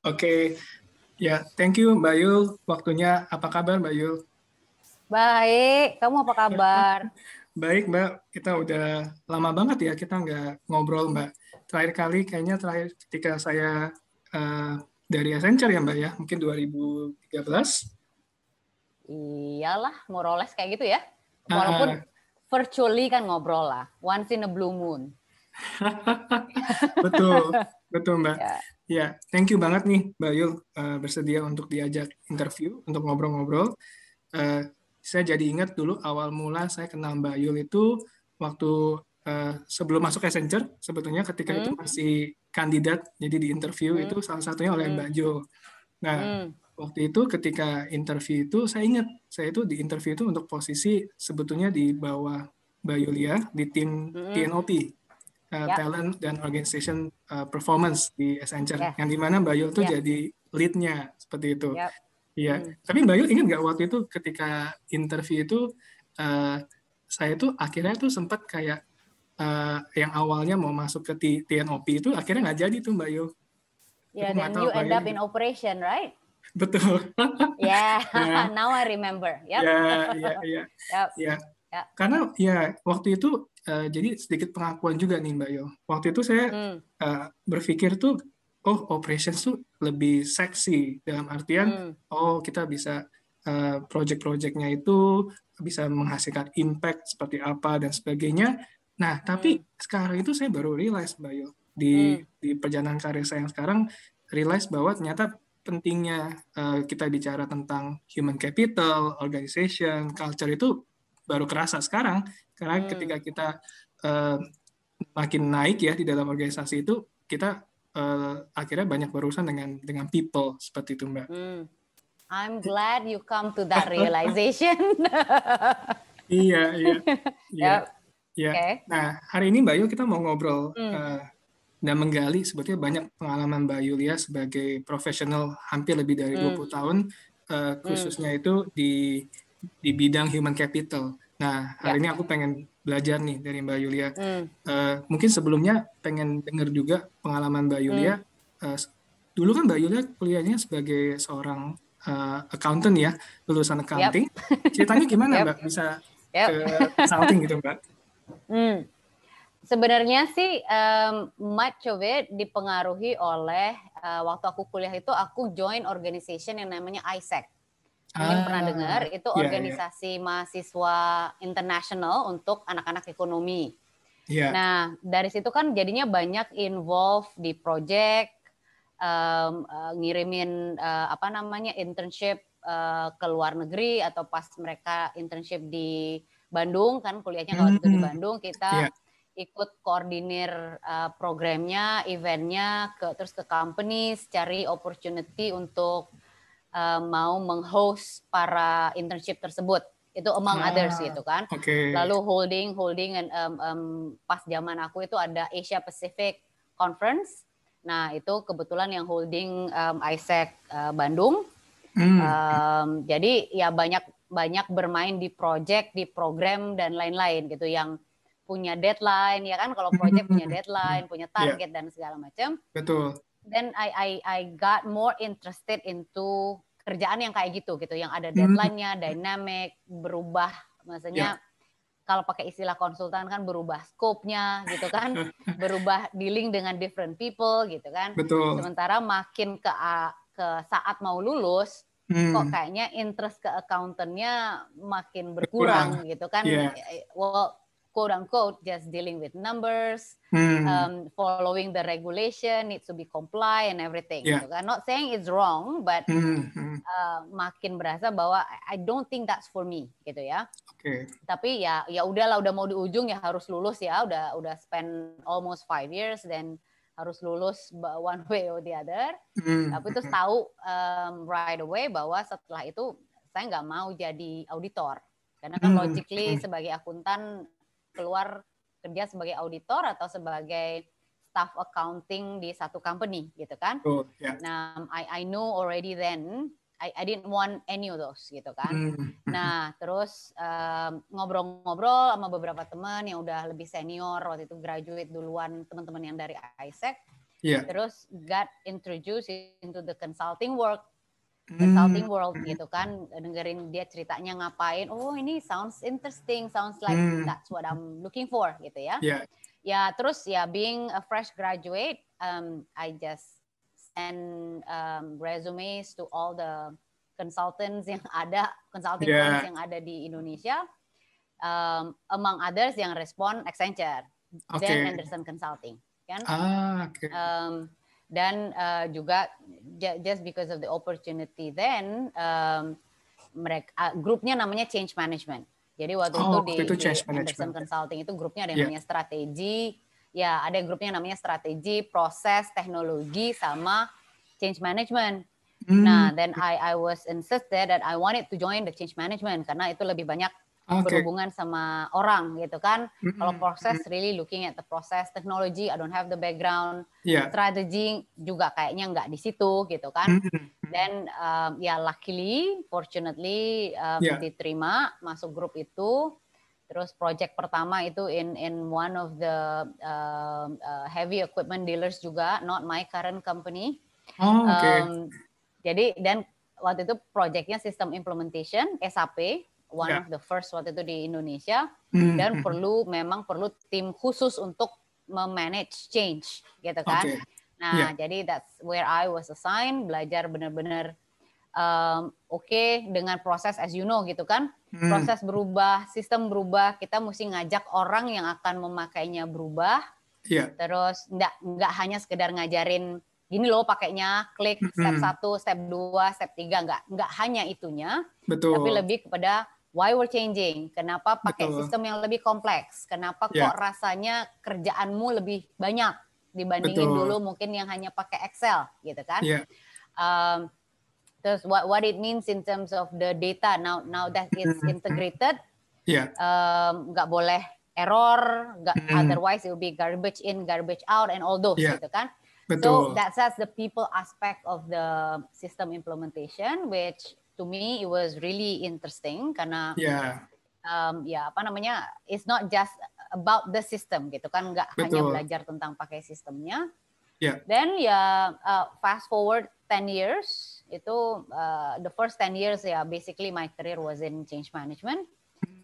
Oke, ya thank you Mbak Yul. Waktunya apa kabar Mbak Yul? Baik, kamu apa kabar? Baik Mbak, kita udah lama banget ya kita nggak ngobrol Mbak. Terakhir kali kayaknya terakhir ketika saya uh, dari Accenture ya Mbak ya, mungkin 2013. Iyalah, moroles kayak gitu ya. Walaupun uh, virtually kan ngobrol lah, once in a blue moon. betul, betul Mbak. Ya. Ya, thank you banget nih Mbak Yul uh, bersedia untuk diajak interview, untuk ngobrol-ngobrol. Uh, saya jadi ingat dulu awal mula saya kenal Mbak Yul itu waktu uh, sebelum masuk Accenture, sebetulnya ketika hmm. itu masih kandidat, jadi di interview hmm. itu salah satunya oleh hmm. Mbak Jo. Nah, hmm. waktu itu ketika interview itu saya ingat saya itu di interview itu untuk posisi sebetulnya di bawah Mbak Yulia di tim hmm. TNOP uh, yep. talent dan organization uh, performance di Accenture yeah. yang di mana Mbak Yul tuh yep. jadi leadnya seperti itu. Yep. Iya. Hmm. Tapi Mbak Yul ingat nggak waktu itu ketika interview itu uh, saya tuh akhirnya tuh sempat kayak uh, yang awalnya mau masuk ke TNOP itu akhirnya nggak jadi tuh Mbak Yul. Ya, yeah, then you end up in operation, right? Betul. yeah, yeah. now I remember. Yep. Ya, iya, iya. Ya. Karena ya waktu itu uh, jadi sedikit pengakuan juga nih Mbak Yo. Waktu itu saya hmm. uh, berpikir tuh, oh operations tuh lebih seksi dalam artian, hmm. oh kita bisa uh, project-projectnya itu bisa menghasilkan impact seperti apa dan sebagainya. Nah, tapi hmm. sekarang itu saya baru realize Mbak Yo di hmm. di perjalanan karir saya yang sekarang realize bahwa ternyata pentingnya uh, kita bicara tentang human capital, organization, culture itu baru kerasa sekarang karena hmm. ketika kita uh, makin naik ya di dalam organisasi itu kita uh, akhirnya banyak berurusan dengan dengan people seperti itu mbak. Hmm. I'm glad you come to that realization. iya iya iya. Yep. Ya. Okay. Nah hari ini Mbak Yu kita mau ngobrol hmm. uh, dan menggali sebetulnya banyak pengalaman Mbak Yulia sebagai profesional hampir lebih dari hmm. 20 tahun uh, khususnya hmm. itu di di bidang human capital. Nah, hari ya. ini aku pengen belajar nih dari Mbak Yulia. Hmm. Uh, mungkin sebelumnya pengen dengar juga pengalaman Mbak Yulia. Hmm. Uh, dulu kan Mbak Yulia kuliahnya sebagai seorang uh, accountant ya, lulusan accounting. Yep. Ceritanya gimana yep. Mbak bisa yep. ke accounting gitu Mbak? Hmm. Sebenarnya sih um, much of it dipengaruhi oleh uh, waktu aku kuliah itu aku join organization yang namanya ISEC. Mungkin ah, pernah dengar itu yeah, iya. organisasi yeah. mahasiswa internasional untuk anak-anak ekonomi. Yeah. Nah dari situ kan jadinya banyak involve di project, um, uh, ngirimin uh, apa namanya internship uh, ke luar negeri atau pas mereka internship di Bandung kan kuliahnya kalau mm -hmm. itu di hmm. Bandung kita yeah. ikut koordinir uh, programnya, eventnya ke terus ke company cari opportunity untuk uh, mau menghost para internship tersebut itu among ah, others gitu kan. Okay. Lalu holding holding and um, um, pas zaman aku itu ada Asia Pacific Conference. Nah itu kebetulan yang holding um, ISEC uh, Bandung. Hmm. Um, jadi ya banyak banyak bermain di project, di program dan lain-lain gitu yang punya deadline ya kan kalau project punya deadline, punya iya. target yeah. dan segala macam. Betul then I I I got more interested into kerjaan yang kayak gitu gitu yang ada hmm. deadline-nya, hmm. dynamic, berubah maksudnya yeah. kalau pakai istilah konsultan kan berubah scope-nya gitu kan, berubah dealing dengan different people gitu kan. Betul. Sementara makin ke ke saat mau lulus hmm. kok kayaknya interest ke accountantnya makin berkurang, berkurang. gitu kan. Yeah. Well, quote unquote just dealing with numbers, hmm. um, following the regulation, needs to be comply and everything. Yeah. Gitu kan. Not saying it's wrong, but hmm. uh, makin berasa bahwa I don't think that's for me, gitu ya. Okay. Tapi ya ya udahlah, udah mau di ujung ya harus lulus ya, udah udah spend almost five years dan harus lulus one way or the other. Hmm. Tapi terus tahu um, right away bahwa setelah itu saya nggak mau jadi auditor karena kan hmm. logically hmm. sebagai akuntan keluar kerja sebagai auditor atau sebagai staff accounting di satu company gitu kan. Oh, yeah. Nah, I I know already then I I didn't want any of those gitu kan. Mm. Nah, terus ngobrol-ngobrol um, sama beberapa teman yang udah lebih senior waktu itu graduate duluan teman-teman yang dari ISEC. Yeah. Terus got introduced into the consulting work consulting hmm. world gitu kan dengerin dia ceritanya ngapain oh ini sounds interesting sounds like hmm. that's what I'm looking for gitu ya yeah. ya terus ya being a fresh graduate um, I just send um, resumes to all the consultants yang ada consulting yeah. firms yang ada di Indonesia um, among others yang respon Accenture okay. dan Anderson Consulting kan ah, okay. um, dan uh, juga just because of the opportunity then um, mereka uh, grupnya namanya change management jadi waktu oh, itu di, itu di Anderson Consulting itu grupnya ada yang yeah. namanya strategi ya ada grupnya namanya strategi proses teknologi sama change management hmm. nah then I I was insisted that I wanted to join the change management karena itu lebih banyak okay. berhubungan sama orang gitu kan. Mm-hmm. Kalau proses really looking at the process, technology I don't have the background, yeah. strategy juga kayaknya nggak di situ gitu kan. Mm-hmm. Dan um, ya luckily, fortunately um, yeah. diterima masuk grup itu. Terus project pertama itu in in one of the uh, uh, heavy equipment dealers juga, not my current company. Oh, okay. Um, jadi dan waktu itu projectnya sistem implementation SAP one yeah. of the first waktu itu di Indonesia mm-hmm. dan perlu memang perlu tim khusus untuk memanage change gitu kan. Okay. Nah, yeah. jadi that's where I was assigned belajar benar-benar um, oke okay, dengan proses as you know gitu kan. Mm. Proses berubah, sistem berubah, kita mesti ngajak orang yang akan memakainya berubah. Yeah. Terus enggak enggak hanya sekedar ngajarin gini loh pakainya klik step satu, step dua, step tiga enggak enggak hanya itunya, Betul. tapi lebih kepada why we're changing, kenapa pakai Betul. sistem yang lebih kompleks, kenapa yeah. kok rasanya kerjaanmu lebih banyak dibandingin Betul. dulu mungkin yang hanya pakai Excel gitu kan. Yeah. Um, terus what what it means in terms of the data now now that it's mm-hmm. integrated, yeah. um, nggak boleh error, nggak mm. otherwise it will be garbage in, garbage out, and all those yeah. gitu kan. Betul. So that's that's the people aspect of the system implementation, which to me it was really interesting karena yeah. um, ya apa namanya it's not just about the system gitu kan nggak hanya belajar tentang pakai sistemnya yeah. then ya uh, fast forward 10 years itu uh, the first 10 years ya basically my career was in change management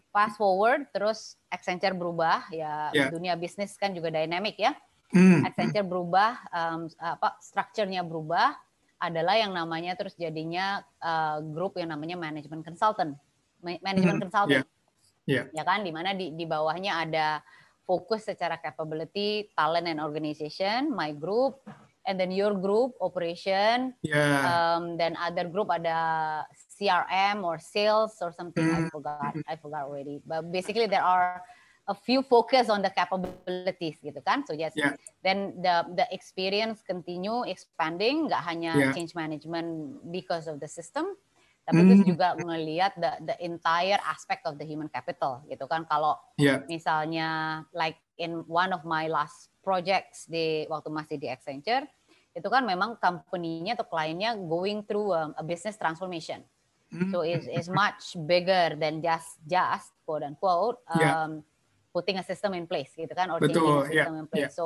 fast forward terus Accenture berubah ya yeah. dunia bisnis kan juga dynamic ya mm. Accenture berubah um, apa strukturnya berubah adalah yang namanya terus jadinya uh, grup yang namanya manajemen consultant, manajemen hmm, consulting, yeah. Yeah. ya kan, di mana di, di bawahnya ada fokus secara capability, talent and organization, my group, and then your group operation, yeah. um, then other group ada CRM or sales or something mm. I hmm. forgot, I forgot already. But basically there are a few focus on the capabilities gitu kan. So yes, yeah. then the the experience continue expanding, nggak hanya yeah. change management because of the system, tapi mm. terus juga melihat the the entire aspect of the human capital gitu kan. Kalau yeah. misalnya like in one of my last projects di waktu masih di Accenture, itu kan memang company-nya atau kliennya going through um, a business transformation. Mm. So it's, it's much bigger than just just quote unquote um, yeah putting a system in place gitu kan or Betul, changing a system yeah, in place. Yeah. So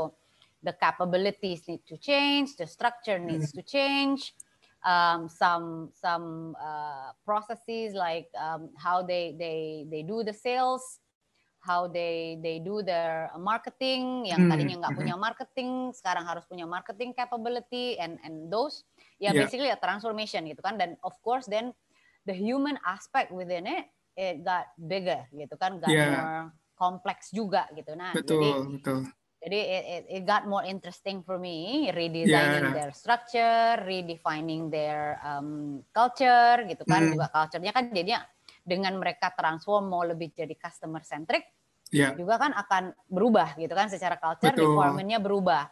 the capabilities need to change, the structure needs mm. to change. Um, some some uh, processes like um, how they they they do the sales, how they they do their marketing yang mm. tadinya nggak punya mm-hmm. marketing sekarang harus punya marketing capability and and those ya yeah, basically a transformation gitu kan dan of course then the human aspect within it it got bigger gitu kan got yeah. more kompleks juga gitu. Nah, betul, jadi, betul. Jadi it, it, it got more interesting for me, redesigning yeah. their structure, redefining their um, culture gitu kan. Mm. Juga culture-nya kan jadinya dengan mereka transform mau lebih jadi customer centric, yeah. juga kan akan berubah gitu kan secara culture, requirement-nya berubah.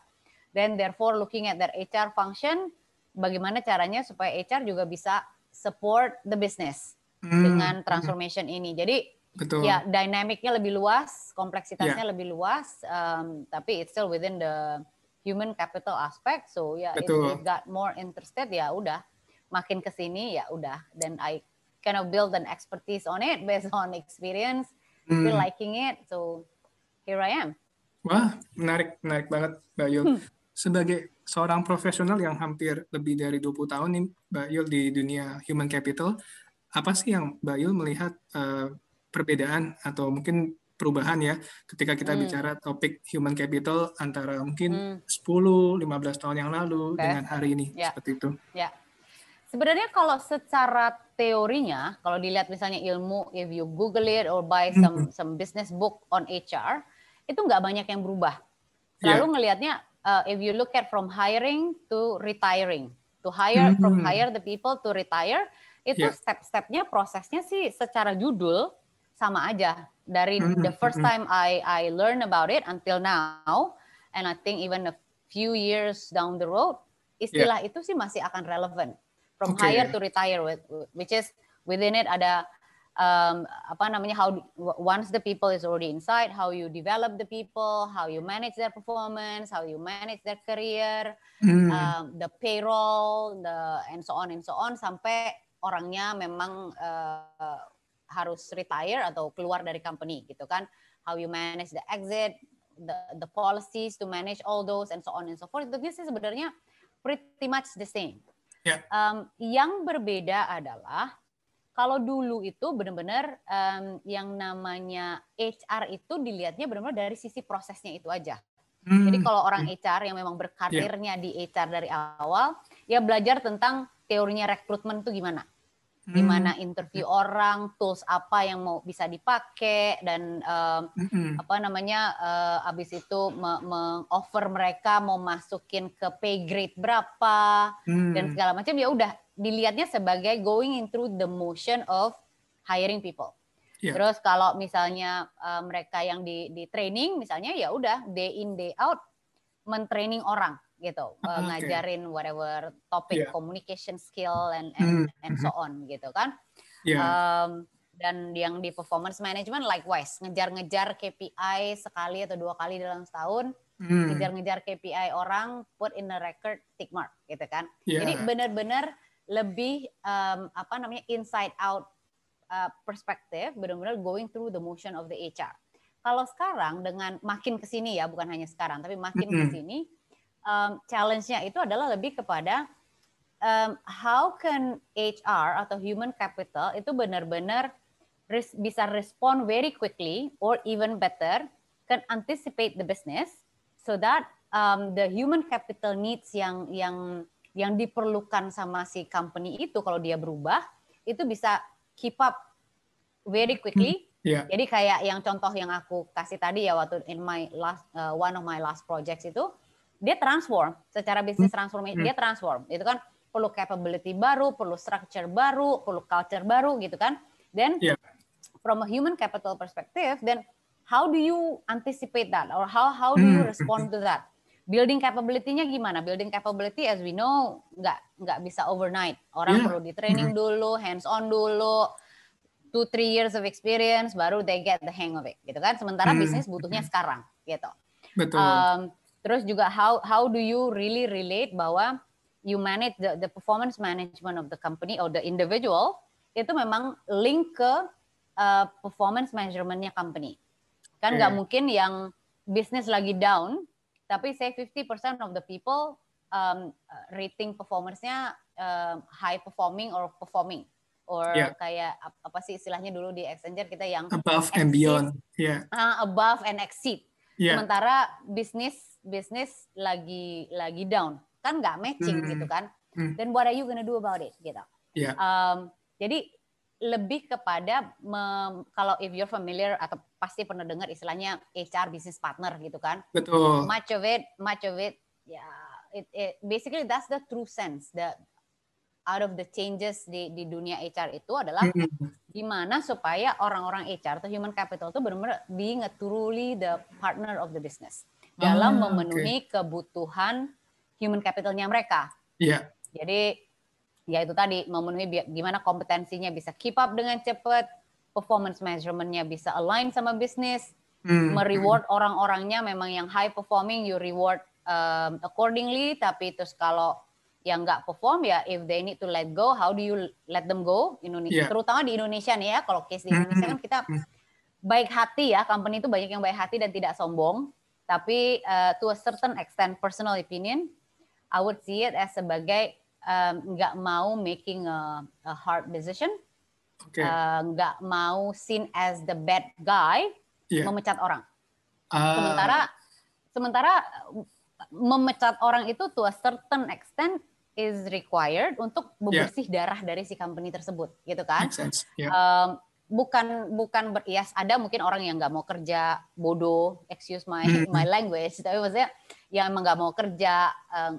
Then therefore looking at their HR function, bagaimana caranya supaya HR juga bisa support the business mm. dengan transformation mm. ini. Jadi Betul. Ya, dinamiknya lebih luas, kompleksitasnya yeah. lebih luas, um, tapi it's still within the human capital aspect. So ya, yeah, if it got more interested ya udah, makin ke sini ya udah. Dan I kind of build an expertise on it based on experience, mm. still liking it. So here I am. Wah, menarik, menarik banget, Mbak Yul. Hmm. sebagai seorang profesional yang hampir lebih dari 20 tahun nih Mbak Yul di dunia human capital, apa sih yang Mbak Yul melihat uh, perbedaan atau mungkin perubahan ya ketika kita hmm. bicara topik human capital antara mungkin hmm. 10 15 tahun yang lalu okay. dengan hari ini ya. seperti itu. Ya. Sebenarnya kalau secara teorinya kalau dilihat misalnya ilmu if you google it or buy some hmm. some business book on HR itu nggak banyak yang berubah. Selalu yeah. ngelihatnya uh, if you look at from hiring to retiring, to hire hmm. from hire the people to retire itu yeah. step-stepnya prosesnya sih secara judul sama aja dari mm-hmm. the first mm-hmm. time I I learn about it until now and I think even a few years down the road istilah yeah. itu sih masih akan relevant from okay. hire to retire with which is within it ada um, apa namanya how once the people is already inside how you develop the people how you manage their performance how you manage their career mm. um, the payroll the and so on and so on sampai orangnya memang uh, harus retire atau keluar dari company gitu kan how you manage the exit the the policies to manage all those and so on and so forth itu sih sebenarnya pretty much the same yeah. um, yang berbeda adalah kalau dulu itu benar-benar um, yang namanya HR itu dilihatnya benar-benar dari sisi prosesnya itu aja. Hmm. Jadi kalau orang HR yang memang berkarirnya yeah. di HR dari awal, ya belajar tentang teorinya rekrutmen itu gimana gimana hmm. interview orang, tools apa yang mau bisa dipakai dan um, hmm. apa namanya uh, abis itu mengoffer mereka mau masukin ke pay grade berapa hmm. dan segala macam ya udah dilihatnya sebagai going through the motion of hiring people. Yeah. Terus kalau misalnya uh, mereka yang di di training misalnya ya udah day in day out mentraining orang gitu, uh, ngajarin whatever topik yeah. communication skill and and, mm. and so on gitu kan. Yeah. Um, dan yang di performance management likewise ngejar-ngejar KPI sekali atau dua kali dalam setahun, mm. ngejar-ngejar KPI orang put in a record tick mark gitu kan. Yeah. Jadi benar-benar lebih um, apa namanya inside out uh, perspektif, benar-benar going through the motion of the HR. Kalau sekarang dengan makin ke sini ya, bukan hanya sekarang, tapi makin mm -hmm. ke sini um, challenge-nya itu adalah lebih kepada um, how can HR atau human capital itu benar-benar res bisa respond very quickly or even better can anticipate the business so that um, the human capital needs yang yang yang diperlukan sama si company itu kalau dia berubah itu bisa keep up very quickly. Yeah. Jadi kayak yang contoh yang aku kasih tadi ya waktu in my last uh, one of my last projects itu dia transform. Secara bisnis hmm. transformasi hmm. dia transform. Itu kan perlu capability baru perlu structure baru perlu culture baru gitu kan. Then yeah. from a human capital perspective then how do you anticipate that? Or how how do you hmm. respond to that? Building capability-nya gimana? Building capability as we know nggak nggak bisa overnight. Orang yeah. perlu di training dulu hands on dulu two three years of experience baru they get the hang of it gitu kan? Sementara bisnis butuhnya sekarang gitu. Betul. Um, Terus juga how how do you really relate bahwa you manage the, the performance management of the company or the individual itu memang link ke uh, performance managementnya company. Kan nggak yeah. mungkin yang bisnis lagi down, tapi say 50% of the people um, rating performance-nya uh, high performing or performing or yeah. kayak apa sih istilahnya dulu di Accenture kita yang above exceed, and beyond, yeah. Uh, above and exceed. Yeah. Sementara bisnis bisnis lagi lagi down kan nggak matching hmm. gitu kan hmm. then what are you gonna do about it gitu yeah. um, jadi lebih kepada me, kalau if you're familiar atau pasti pernah dengar istilahnya HR business partner gitu kan betul much of it much of it ya yeah, it, it basically that's the true sense the out of the changes di di dunia HR itu adalah mm-hmm. gimana supaya orang-orang HR atau human capital itu benar-benar being a truly the partner of the business dalam ah, memenuhi okay. kebutuhan human capitalnya mereka. Iya. Yeah. Jadi ya itu tadi memenuhi gimana kompetensinya bisa keep up dengan cepat, performance measurementnya bisa align sama bisnis, hmm. mereward orang-orangnya memang yang high performing you reward um, accordingly. Tapi terus kalau yang nggak perform ya if they need to let go, how do you let them go? Indonesia, yeah. terutama di Indonesia nih ya. Kalau case di Indonesia hmm. kan kita hmm. baik hati ya, company itu banyak yang baik hati dan tidak sombong Tapi uh, to a certain extent, personal opinion, I would see it as sebagai nggak um, mau making a, a hard decision, okay. uh, nggak mau seen as the bad guy, yeah. memecat orang. Uh. Sementara sementara memecat orang itu to a certain extent is required untuk bebersih yeah. darah dari si company tersebut, gitu kan? Yeah. Um, bukan bukan berias ada mungkin orang yang nggak mau kerja bodoh excuse my hmm. my language tapi maksudnya yang emang nggak mau kerja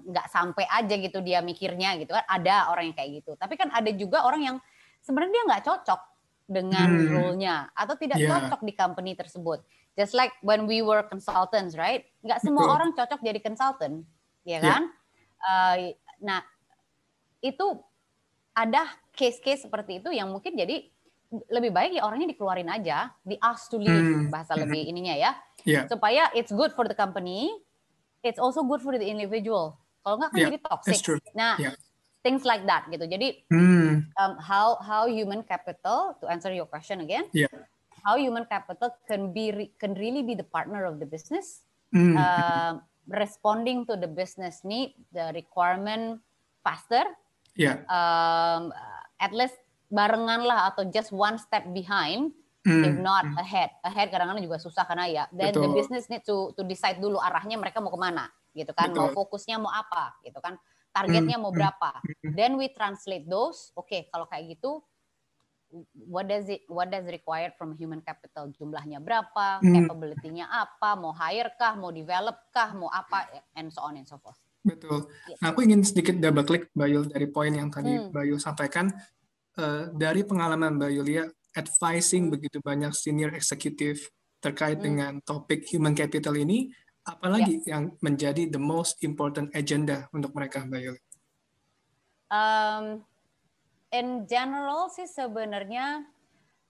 nggak um, sampai aja gitu dia mikirnya gitu kan ada orang yang kayak gitu tapi kan ada juga orang yang sebenarnya dia nggak cocok dengan hmm. role-nya atau tidak yeah. cocok di company tersebut just like when we were consultants right nggak semua Betul. orang cocok jadi consultant ya kan yeah. uh, nah itu ada case-case seperti itu yang mungkin jadi lebih baik ya orangnya dikeluarin aja, di ask to leave hmm. bahasa hmm. lebih ininya ya. Yeah. Supaya it's good for the company, it's also good for the individual. Kalau nggak kan yeah, jadi toxic. Nah, yeah. things like that gitu. Jadi hmm. um, how how human capital to answer your question again, yeah. How human capital can be can really be the partner of the business, hmm. uh, responding to the business need, the requirement faster. Yeah. Um, at least barengan lah atau just one step behind mm. if not hmm. ahead ahead kadang-kadang juga susah karena ya then Betul. the business need to to decide dulu arahnya mereka mau ke mana gitu kan Betul. mau fokusnya mau apa gitu kan targetnya mm. mau hmm. berapa then we translate those oke okay, kalau kayak gitu what does it what does required from human capital jumlahnya berapa mm. capability-nya apa mau hire kah mau develop kah mau apa and so on and so forth Betul. Gitu. Nah, aku ingin sedikit double click Bayul dari poin yang tadi hmm. Bayul sampaikan uh, dari pengalaman Mbak Yulia advising begitu banyak senior eksekutif terkait hmm. dengan topik human capital ini, apalagi yeah. yang menjadi the most important agenda untuk mereka, Yulia? Um, in general sih sebenarnya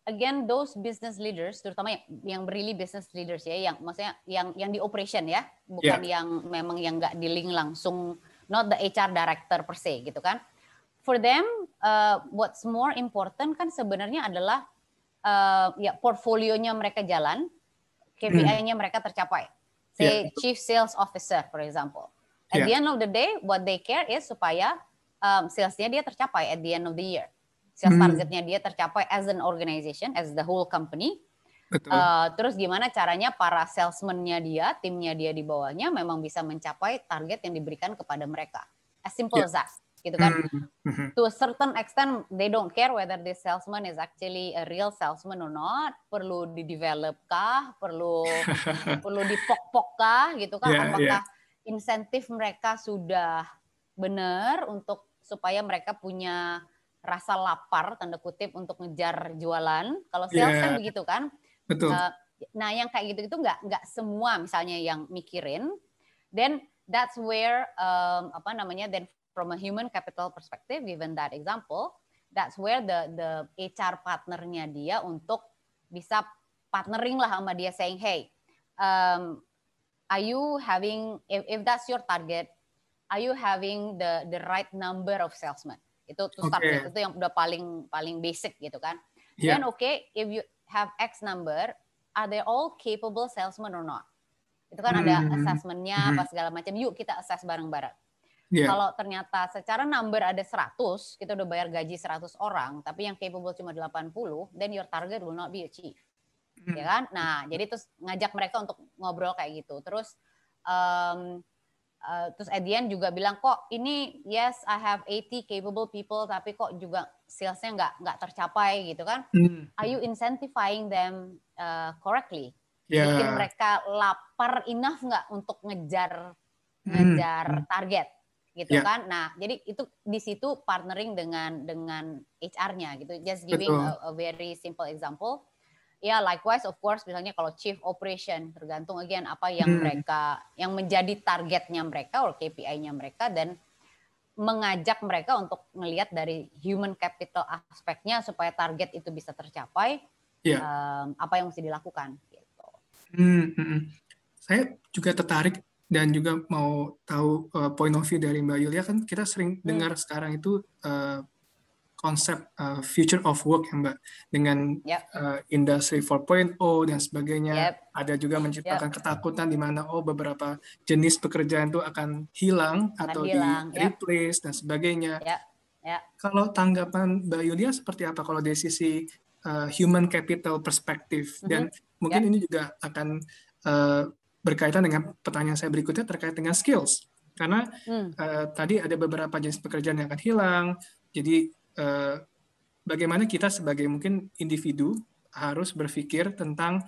again those business leaders terutama yang, yang really business leaders ya yang maksudnya yang yang di operation ya bukan yeah. yang memang yang nggak di link langsung not the HR director per se gitu kan for them uh, what's more important kan sebenarnya adalah uh, ya portfolionya mereka jalan, KPI-nya mereka tercapai. Say yeah. chief sales officer for example. At yeah. the end of the day what they care is supaya um, salesnya dia tercapai at the end of the year. Sales hmm. targetnya dia tercapai as an organization, as the whole company. Betul. Uh, terus gimana caranya para salesman-nya dia, timnya dia di bawahnya memang bisa mencapai target yang diberikan kepada mereka. As simple yeah. as that gitu kan. Mm-hmm. To a certain extent they don't care whether this salesman is actually a real salesman or not. Perlu di develop kah? Perlu perlu dipok-pok kah gitu kan? Yeah, Apakah yeah. insentif mereka sudah benar untuk supaya mereka punya rasa lapar tanda kutip untuk ngejar jualan. Kalau sales yeah. kan begitu kan. Betul. Uh, nah yang kayak gitu itu nggak nggak semua misalnya yang mikirin. Then that's where um, apa namanya then from a human capital perspective, given that example, that's where the the HR partnernya dia untuk bisa partnering lah sama dia saying, hey, um, are you having if, if that's your target, are you having the the right number of salesmen? Itu to start okay. itu yang udah paling paling basic gitu kan. Yeah. Then okay, if you have X number, are they all capable salesmen or not? Itu kan mm -hmm. ada assessmentnya mm -hmm. apa segala macam. Yuk kita assess bareng-bareng. Yeah. Kalau ternyata secara number ada 100, kita udah bayar gaji 100 orang, tapi yang capable cuma 80, then your target will not be achieved. Mm. Ya kan? Nah, jadi terus ngajak mereka untuk ngobrol kayak gitu. Terus um, uh, terus at the end juga bilang kok ini yes I have 80 capable people tapi kok juga salesnya nggak nggak tercapai gitu kan? Mm. Are you incentivizing them uh, correctly? Yeah. Bikin mereka lapar enough nggak untuk ngejar mm. ngejar mm. target? gitu yeah. kan. Nah, jadi itu di situ partnering dengan dengan HR-nya gitu. Just giving a, a very simple example. Ya, yeah, likewise of course misalnya kalau chief operation tergantung again apa yang hmm. mereka yang menjadi targetnya mereka atau KPI-nya mereka dan mengajak mereka untuk melihat dari human capital aspeknya supaya target itu bisa tercapai. Yeah. Um, apa yang mesti dilakukan gitu. Hmm, hmm, hmm. Saya juga tertarik dan juga mau tahu uh, point of view dari Mbak Yulia kan kita sering hmm. dengar sekarang itu uh, konsep uh, future of work ya Mbak dengan yep. uh, industri 4.0 dan sebagainya. Yep. Ada juga menciptakan yep. ketakutan di mana oh beberapa jenis pekerjaan itu akan hilang akan atau hilang. di replace yep. dan sebagainya. Yep. Yep. Kalau tanggapan Mbak Yulia seperti apa kalau dari sisi uh, human capital perspektif mm -hmm. dan mungkin yep. ini juga akan uh, berkaitan dengan pertanyaan saya berikutnya terkait dengan skills karena hmm. uh, tadi ada beberapa jenis pekerjaan yang akan hilang jadi Eh, bagaimana kita sebagai mungkin individu harus berpikir tentang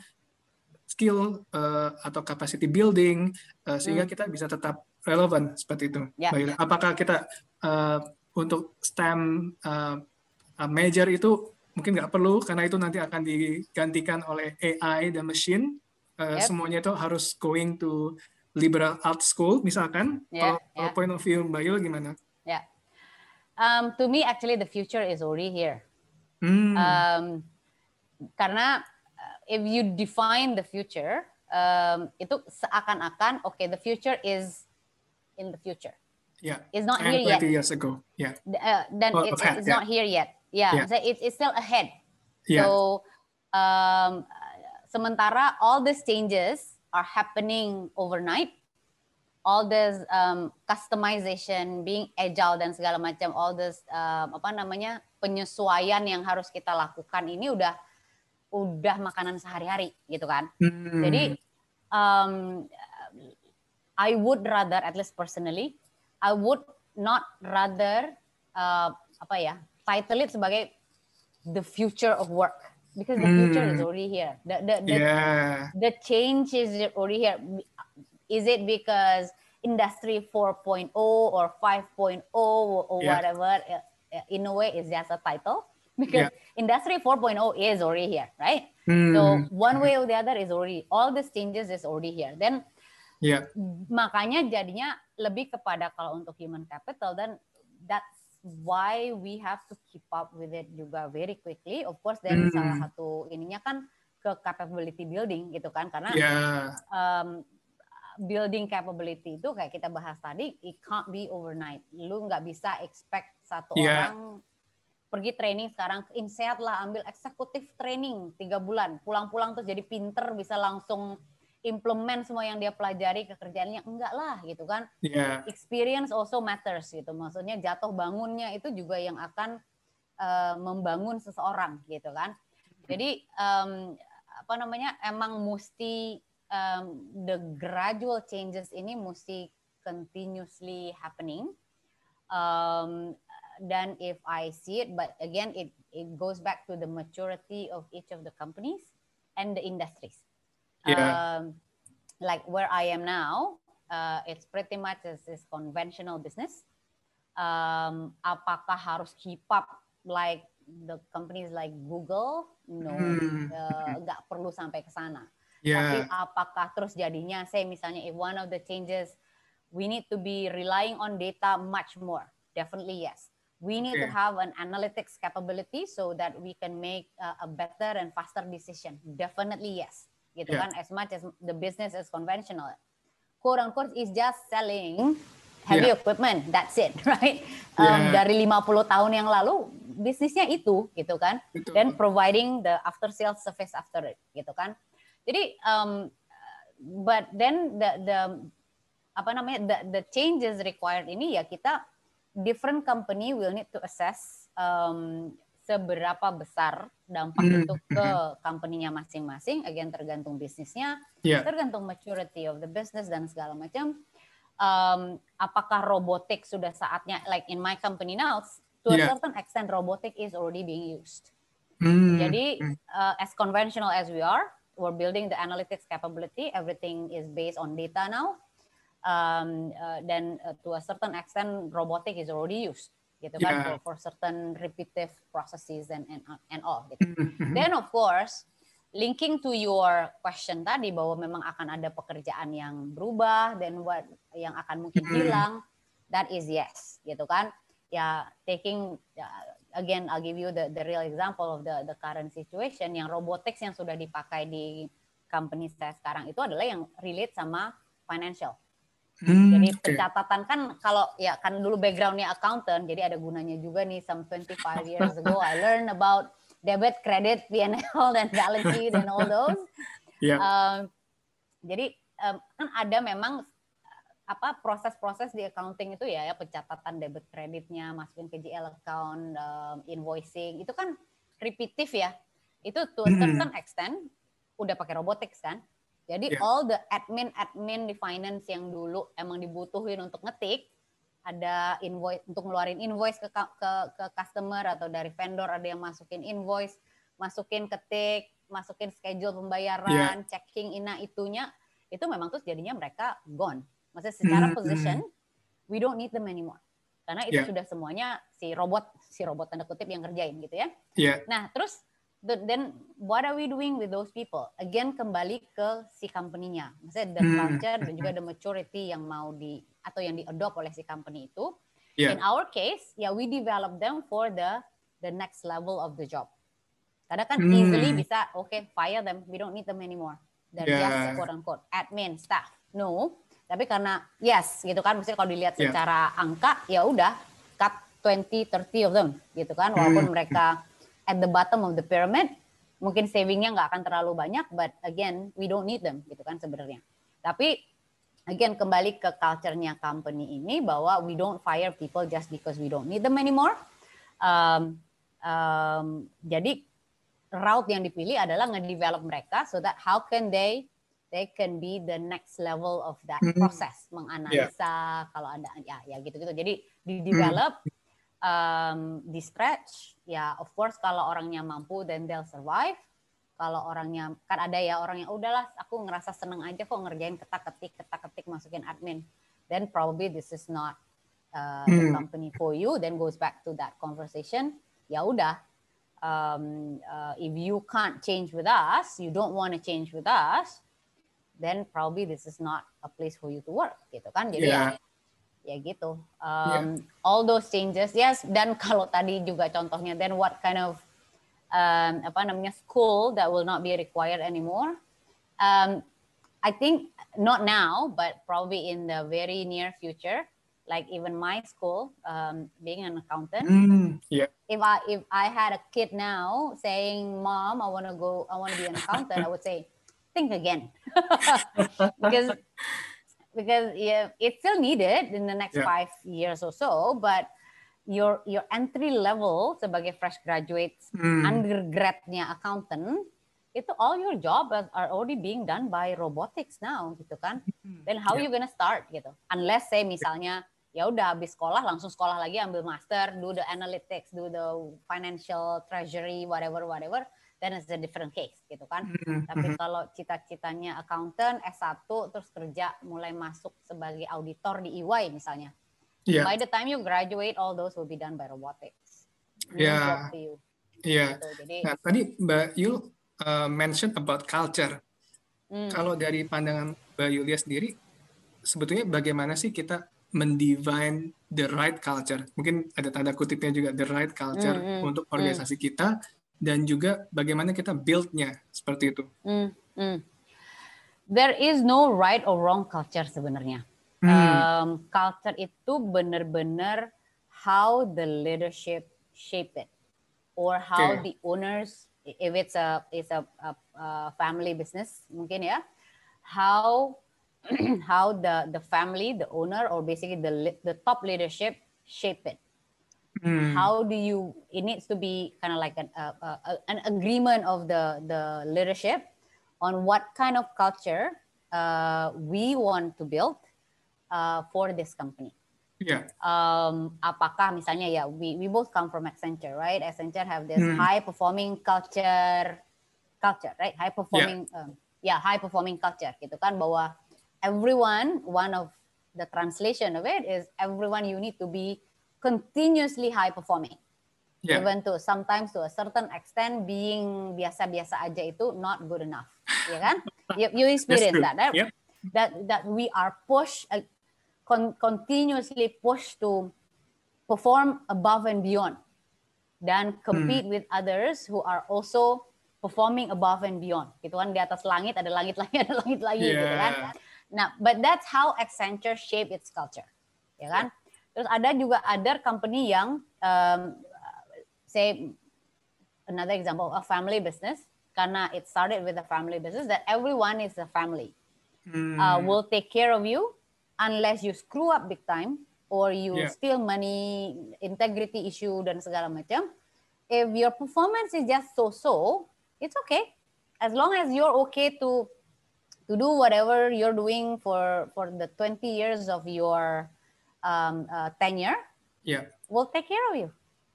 skill uh, atau capacity building uh, sehingga hmm. kita bisa tetap relevan seperti itu. Ya. Apakah kita uh, untuk STEM uh, major itu mungkin nggak perlu karena itu nanti akan digantikan oleh AI dan machine. Uh, yep. Semuanya itu harus going to liberal art school misalkan. Yeah, kalau, yeah. point of view Mbak Yul gimana? Um, to me, actually, the future is already here. Mm. Um, karena uh, if you define the future, um, itu seakan-akan, okay, the future is in the future. Yeah. It's not and here yet. years ago. Yeah. Uh, then well, it's, it's yeah. not here yet. Yeah. yeah. So it's, it's still ahead. Yeah. So um, sementara all these changes are happening overnight all this um, customization, being agile dan segala macam, all this um, apa namanya penyesuaian yang harus kita lakukan ini udah udah makanan sehari-hari gitu kan. Hmm. Jadi um, I would rather, at least personally, I would not rather uh, apa ya title it sebagai the future of work because the future is hmm. already here. The the the, yeah. the change is already here is it because industry 4.0 or 5.0 or, or yeah. whatever in a way is just a title because yeah. industry 4.0 is already here right mm. so one way or the other is already all these changes is already here then yeah. makanya jadinya lebih kepada kalau untuk human capital dan that's why we have to keep up with it juga very quickly of course dan mm. salah satu ininya kan ke capability building gitu kan karena yeah. um, building capability itu kayak kita bahas tadi, it can't be overnight. Lu nggak bisa expect satu yeah. orang pergi training sekarang insehat lah ambil eksekutif training tiga bulan pulang-pulang terus jadi pinter bisa langsung implement semua yang dia pelajari ke kerjaannya enggak lah gitu kan yeah. experience also matters gitu maksudnya jatuh bangunnya itu juga yang akan uh, membangun seseorang gitu kan jadi um, apa namanya emang mesti um, the gradual changes ini mesti continuously happening. Um, dan if I see it, but again, it, it goes back to the maturity of each of the companies and the industries. Yeah. Um, like where I am now, uh, it's pretty much this, this conventional business. Um, apakah harus keep up like the companies like Google? No, hmm. uh, nggak uh, perlu sampai ke sana. Yeah. Tapi apakah terus jadinya saya misalnya if one of the changes we need to be relying on data much more. Definitely yes. We need okay. to have an analytics capability so that we can make a, a better and faster decision. Definitely yes. Gitu yeah. kan as much as the business is conventional. Quote unquote is just selling heavy yeah. equipment. That's it, right? Um, yeah. Dari 50 tahun yang lalu bisnisnya itu gitu kan. Dan providing the after sales service after it gitu kan. Jadi um, but then the the apa namanya the the changes required ini ya kita different company will need to assess um, seberapa besar dampak mm. itu ke company-nya masing-masing, again tergantung bisnisnya, yeah. tergantung maturity of the business dan segala macam. Um, apakah robotik sudah saatnya, like in my company now, to yeah. a certain extent robotic is already being used. Mm. Jadi uh, as conventional as we are, we're building the analytics capability. Everything is based on data now. Um, uh, then uh, to a certain extent, robotic is already used, gitu kan, yeah. for, for certain repetitive processes and and and all. Gitu. Mm-hmm. then of course, linking to your question tadi bahwa memang akan ada pekerjaan yang berubah dan what yang akan mungkin mm-hmm. hilang, that is yes, gitu kan. Ya taking uh, again I'll give you the the real example of the the current situation yang robotics yang sudah dipakai di company saya sekarang itu adalah yang relate sama financial. Hmm, jadi okay. pencatatan kan kalau ya kan dulu backgroundnya accountant, jadi ada gunanya juga nih some 25 years ago I learn about debit, credit, P&L dan balance sheet and all those. Yeah. Um, jadi um, kan ada memang apa proses-proses di accounting itu ya ya pencatatan debit kreditnya masukin ke GL account um, invoicing itu kan repetitif ya itu to a certain extent udah pakai robotics kan jadi yeah. all the admin admin di finance yang dulu emang dibutuhin untuk ngetik ada invoice untuk ngeluarin invoice ke, ke ke customer atau dari vendor ada yang masukin invoice masukin ketik masukin schedule pembayaran yeah. checking ina itunya itu memang terus jadinya mereka gone Maksudnya secara mm, position, we don't need them anymore. Karena itu yeah. sudah semuanya si robot, si robot tanda kutip yang ngerjain gitu ya. Yeah. Nah, terus then what are we doing with those people? Again kembali ke si company-nya. Maksudnya the mm. culture dan juga the maturity yang mau di atau yang di-adopt oleh si company itu. Yeah. In our case, ya yeah, we develop them for the the next level of the job. Karena kan mm. easily bisa, okay, fire them, we don't need them anymore. They're yeah. just quote unquote admin staff. No, tapi karena yes gitu kan, mesti kalau dilihat yeah. secara angka ya udah cut 20 30 of them gitu kan. Walaupun hmm. mereka at the bottom of the pyramid, mungkin savingnya nggak akan terlalu banyak, but again we don't need them gitu kan sebenarnya. Tapi again kembali ke culture-nya company ini bahwa we don't fire people just because we don't need them anymore. Um, um, jadi route yang dipilih adalah ngedevelop mereka so that how can they they can be the next level of that mm-hmm. process menganalisa yeah. kalau ada ya ya gitu gitu jadi di develop mm-hmm. um, di stretch ya of course kalau orangnya mampu then they'll survive kalau orangnya kan ada ya orang yang udahlah aku ngerasa seneng aja kok ngerjain ketak ketik ketak ketik masukin admin then probably this is not uh, the mm. company for you then goes back to that conversation ya udah um, uh, if you can't change with us you don't want to change with us then probably this is not a place for you to work gitu kan jadi yeah. ya, ya gitu um, yeah. all those changes yes dan kalau tadi juga contohnya then what kind of um, apa namanya school that will not be required anymore um, I think not now but probably in the very near future like even my school um, being an accountant mm, yeah. if i if i had a kid now saying mom i want to go i want to be an accountant i would say think again because because yeah, it's still needed in the next yeah. five years or so, but your your entry level sebagai fresh graduate hmm. undergradnya accountant itu all your job are already being done by robotics now gitu kan hmm. then how yeah. you gonna start gitu unless say misalnya ya udah habis sekolah langsung sekolah lagi ambil master do the analytics do the financial treasury whatever whatever then it's a different case gitu kan. Mm-hmm. Tapi mm-hmm. kalau cita-citanya accountant S1 terus kerja mulai masuk sebagai auditor di EY misalnya. Yeah. By the time you graduate all those will be done by robotics. Iya. Iya. Yeah. Gitu. nah, tadi Mbak Yul uh, mention about culture. Mm. Kalau dari pandangan Mbak Yulia sendiri sebetulnya bagaimana sih kita mendivine the right culture? Mungkin ada tanda kutipnya juga the right culture mm, mm, untuk organisasi mm. kita dan juga bagaimana kita build-nya seperti itu. Mm, mm. There is no right or wrong culture sebenarnya. Mm. Um, culture itu benar-benar how the leadership shape it, or how okay. the owners, if it's a it's a, a, a family business mungkin ya, how how the the family, the owner, or basically the the top leadership shape it. Hmm. How do you? It needs to be kind of like an uh, uh, an agreement of the the leadership on what kind of culture uh, we want to build uh, for this company. Yeah. Um, apakah misalnya ya we we both come from Accenture, right? Accenture have this hmm. high performing culture, culture, right? High performing, yeah. Um, yeah, high performing culture, gitu kan? Bahwa everyone, one of the translation of it is everyone you need to be continuously high performing. Yeah. Even to sometimes to a certain extent being biasa-biasa aja itu not good enough. ya kan? You, you experience that, right? Yep. That that we are pushed uh, con continuously pushed to perform above and beyond dan compete hmm. with others who are also performing above and beyond. Gitu kan di atas langit ada langit lagi ada langit lagi yeah. gitu kan. Nah, but that's how Accenture shape its culture, ya kan? Terus ada juga other company yang, um, say another example, a family business, karena it started with a family business, that everyone is a family. Hmm. Uh, will take care of you unless you screw up big time or you yeah. steal money, integrity issue dan segala macam. If your performance is just so-so, it's okay. As long as you're okay to to do whatever you're doing for for the 20 years of your um, uh, tenure yeah we'll take care of you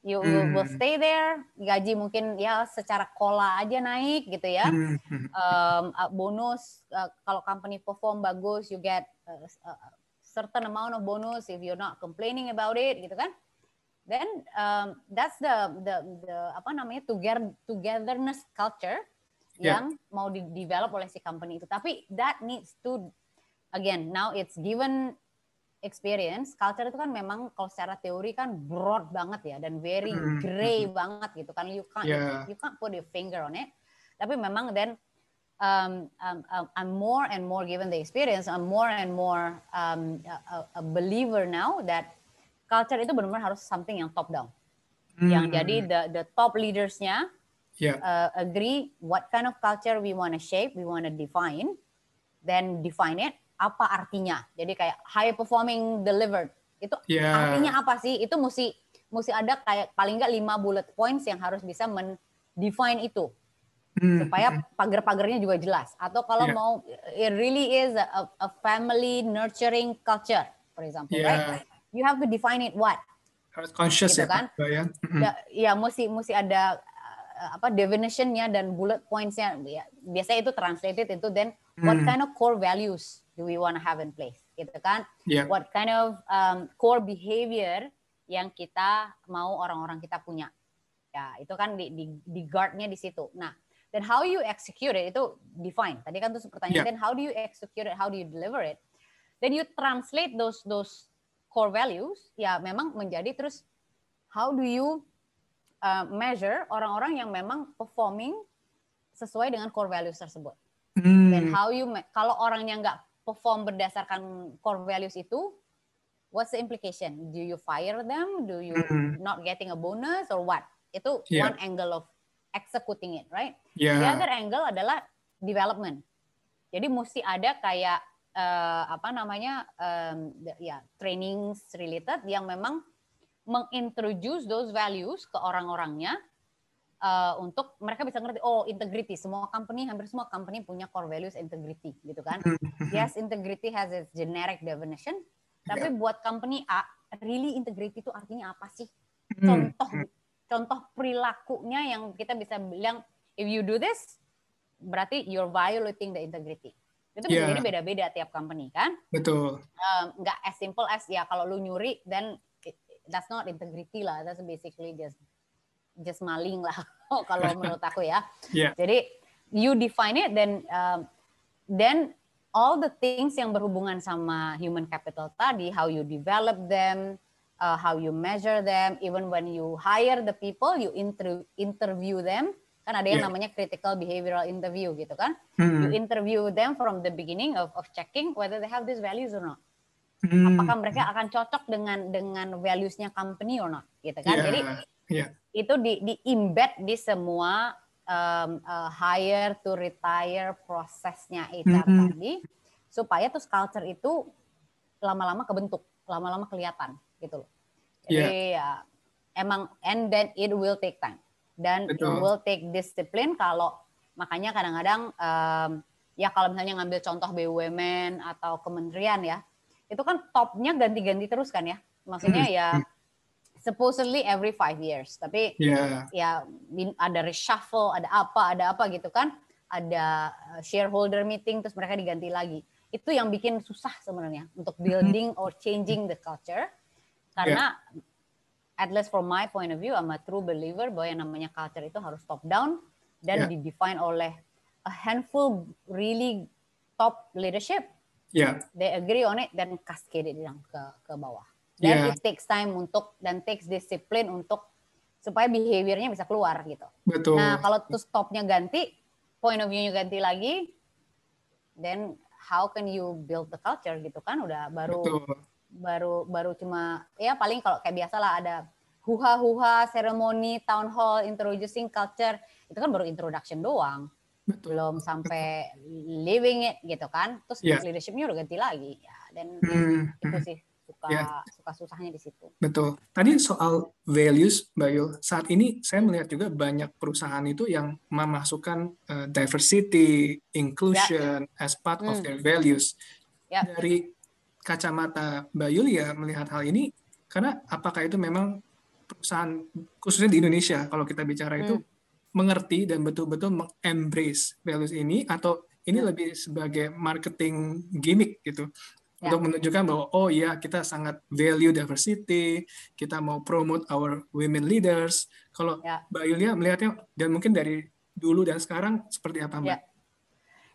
you mm. will stay there gaji mungkin ya secara kola aja naik gitu ya mm. um, bonus uh, kalau company perform bagus you get a, a certain amount of bonus if you're not complaining about it gitu kan then um, that's the the the apa namanya together togetherness culture yeah. yang mau di develop oleh si company itu. Tapi that needs to again now it's given experience culture itu kan memang kalau secara teori kan broad banget ya dan very mm-hmm. gray mm-hmm. banget gitu kan you can't yeah. you, can't put your finger on it tapi memang then um, um, um, I'm more and more given the experience I'm more and more um, a, a believer now that culture itu benar-benar harus something yang top down mm-hmm. yang jadi the the top leadersnya yeah. uh, agree what kind of culture we want to shape, we want to define, then define it. Apa artinya? Jadi kayak high performing delivered itu yeah. artinya apa sih? Itu mesti mesti ada kayak paling nggak lima bullet points yang harus bisa mendefine itu hmm. supaya pagar-pagarnya juga jelas. Atau kalau yeah. mau it really is a, a family nurturing culture, for example, yeah. right? You have to define it what? Harus conscious gitu ya, kan? ya. Ya, ya mesti mesti ada Eh, apa definitionnya dan bullet pointsnya ya, biasanya itu translated itu then what hmm. kind of core values do we want to have in place gitu kan yeah. what kind of um, core behavior yang kita mau orang-orang kita punya ya itu kan di di, di guardnya di situ nah then how you execute it itu define tadi kan tuh pertanyaan yeah. then how do you execute it how do you deliver it then you translate those those core values ya memang menjadi terus how do you uh, measure orang-orang yang memang performing sesuai dengan core values tersebut. Hmm. Dan how you kalau orangnya nggak perform berdasarkan core values itu, what's the implication? Do you fire them? Do you hmm. not getting a bonus or what? Itu yeah. one angle of executing it, right? Yeah. The other angle adalah development. Jadi mesti ada kayak uh, apa namanya um, ya trainings related yang memang mengintroduce those values ke orang-orangnya uh, untuk mereka bisa ngerti oh integrity. Semua company hampir semua company punya core values integrity gitu kan? Yes integrity has its generic definition. Tapi yeah. buat company A really integrity itu artinya apa sih? Hmm. contoh contoh perilakunya yang kita bisa bilang if you do this berarti you're violating the integrity. Itu bisa yeah. jadi beda-beda tiap company kan? Betul. Nggak um, as simple as ya kalau lu nyuri dan that's not integrity lah. That's basically just just maling lah kalau menurut aku ya yeah. jadi you define it then um, then all the things yang berhubungan sama human capital tadi how you develop them uh, how you measure them even when you hire the people you inter interview them kan ada yang yeah. namanya critical behavioral interview gitu kan hmm. you interview them from the beginning of, of checking whether they have these values or not Hmm. Apakah mereka akan cocok dengan dengan values-nya company or not, gitu kan? Yeah. Jadi yeah. itu di di embed di semua um, uh, hire to retire prosesnya HR -hmm. tadi supaya tuh culture itu lama-lama kebentuk, lama-lama kelihatan gitu loh. Jadi yeah. ya emang and then it will take time dan Betul. it will take discipline kalau makanya kadang-kadang um, ya kalau misalnya ngambil contoh BUMN atau kementerian ya itu kan topnya ganti-ganti terus kan ya maksudnya hmm. ya supposedly every five years tapi yeah. ya ada reshuffle ada apa ada apa gitu kan ada uh, shareholder meeting terus mereka diganti lagi itu yang bikin susah sebenarnya untuk hmm. building or changing the culture karena yeah. at least from my point of view I'm a true believer bahwa yang namanya culture itu harus top down dan yeah. didefine oleh a handful really top leadership yeah. they agree on it dan cascade it ke ke bawah dan yeah. it takes time untuk dan takes discipline untuk supaya behaviornya bisa keluar gitu betul nah kalau tuh stopnya ganti point of view-nya ganti lagi then how can you build the culture gitu kan udah baru Betul. baru baru cuma ya paling kalau kayak biasa lah ada huha huha seremoni town hall introducing culture itu kan baru introduction doang Betul. belum sampai living it gitu kan terus yeah. leadershipnya udah ganti lagi ya dan hmm. itu sih suka yeah. suka susahnya di situ. Betul. Tadi soal values, Mbak Yul. Saat ini saya melihat juga banyak perusahaan itu yang memasukkan uh, diversity, inclusion yeah. as part hmm. of their values. Yeah. Dari kacamata Mbak Yul ya melihat hal ini, karena apakah itu memang perusahaan khususnya di Indonesia kalau kita bicara hmm. itu mengerti dan betul-betul mengembrace values ini atau ini hmm. lebih sebagai marketing gimmick gitu ya. untuk menunjukkan bahwa oh iya kita sangat value diversity, kita mau promote our women leaders. Kalau ya. Mbak Yulia melihatnya dan mungkin dari dulu dan sekarang seperti apa Mbak? Ya,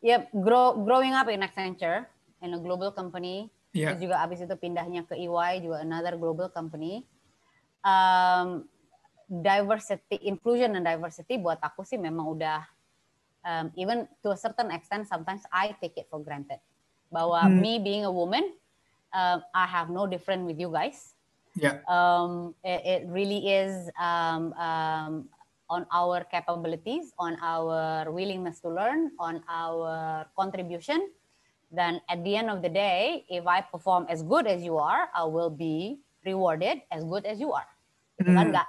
yeah, grow, growing up in Accenture in a global company, yeah. terus juga abis itu pindahnya ke EY juga another global company. Um, diversity, inclusion and diversity buat aku sih memang udah um, even to a certain extent sometimes I take it for granted bahwa hmm. me being a woman uh, I have no different with you guys. Yeah um, it, it really is um, um, on our capabilities on our willingness to learn on our contribution. Then at the end of the day if I perform as good as you are I will be rewarded as good as you are. Gitu kan? Hmm. nggak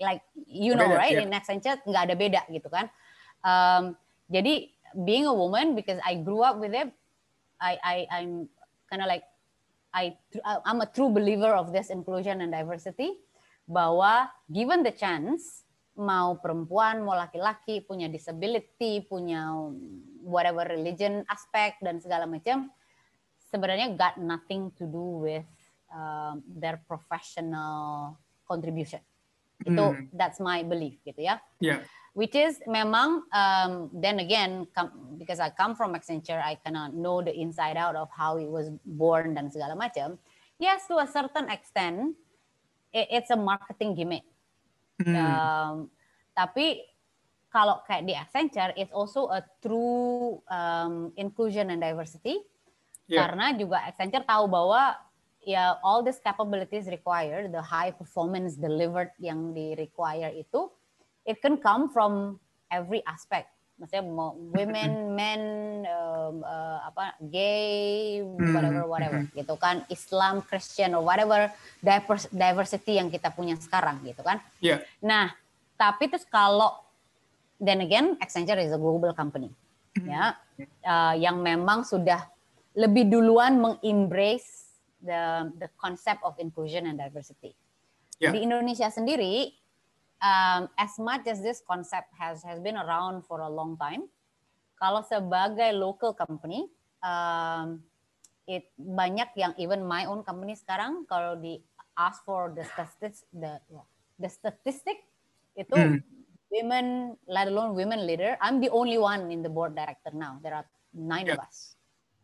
like you know beda, right? yeah. in Accenture nggak ada beda gitu kan? Um, jadi being a woman because I grew up with it I, I I'm kind of like I I'm a true believer of this inclusion and diversity bahwa given the chance mau perempuan mau laki-laki punya disability punya whatever religion aspect dan segala macam sebenarnya got nothing to do with um, their professional contribution itu hmm. that's my belief gitu ya yeah which is memang um, then again come, because I come from Accenture I cannot know the inside out of how it was born dan segala macam yes to a certain extent it, it's a marketing gimmick mm. um, tapi kalau kayak di Accenture it's also a true um, inclusion and diversity yeah. karena juga Accenture tahu bahwa ya all these capabilities required the high performance delivered yang di require itu it can come from every aspect. Maksudnya mau women, men, um, uh, apa, gay, hmm, whatever, whatever, mm gitu kan, Islam, Christian, or whatever diversity yang kita punya sekarang, gitu kan. Yeah. Nah, tapi terus kalau, then again, Accenture is a global company, ya, uh, yang memang sudah lebih duluan mengembrace the the concept of inclusion and diversity. Yeah. Di Indonesia sendiri, um, as much as this concept has has been around for a long time, kalau sebagai local company, um, it banyak yang even my own company sekarang kalau di ask for the statistics the the statistic itu mm. women let alone women leader I'm the only one in the board director now there are nine yeah. of us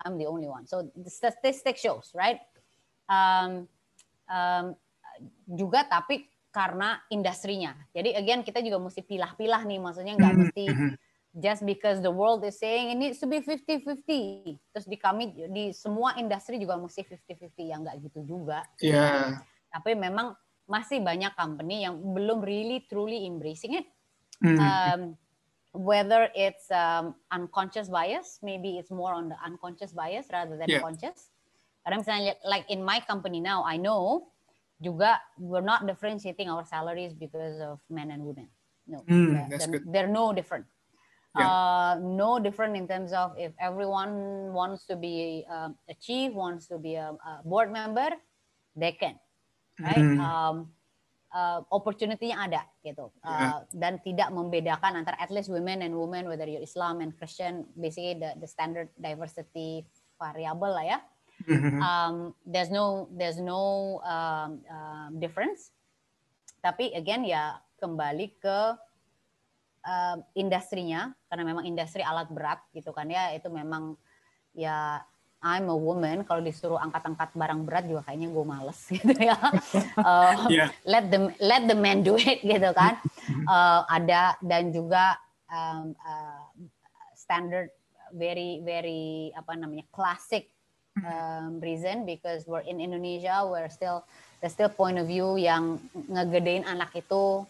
I'm the only one so the statistic shows right um, um, juga tapi karena industrinya. Jadi again kita juga mesti pilah-pilah nih, maksudnya nggak mm-hmm. mesti mm-hmm. just because the world is saying ini to be 50-50. Terus di kami di semua industri juga mesti 50-50 yang nggak gitu juga. Iya. Yeah. Tapi memang masih banyak company yang belum really truly embracing it. Mm. Um, whether it's um, unconscious bias, maybe it's more on the unconscious bias rather than yeah. conscious. Karena misalnya like in my company now, I know juga we're not differentiating our salaries because of men and women. No, mm, they're, they're, they're, no different. Yeah. Uh, no different in terms of if everyone wants to be uh, a chief, wants to be a, a board member, they can, right? Mm. Um, uh, opportunity-nya ada gitu uh, yeah. dan tidak membedakan antara at least women and women whether you're Islam and Christian basically the the standard diversity variable lah ya Mm-hmm. Um, there's no there's no um, uh, difference. Tapi again ya kembali ke uh, industrinya karena memang industri alat berat gitu kan ya itu memang ya I'm a woman kalau disuruh angkat-angkat barang berat juga kayaknya gue males gitu ya. Uh, yeah. Let the let the man do it gitu kan. Uh, ada dan juga um, uh, standard very very apa namanya classic um, reason because we're in Indonesia we're still the still point of view yang ngegedein anak itu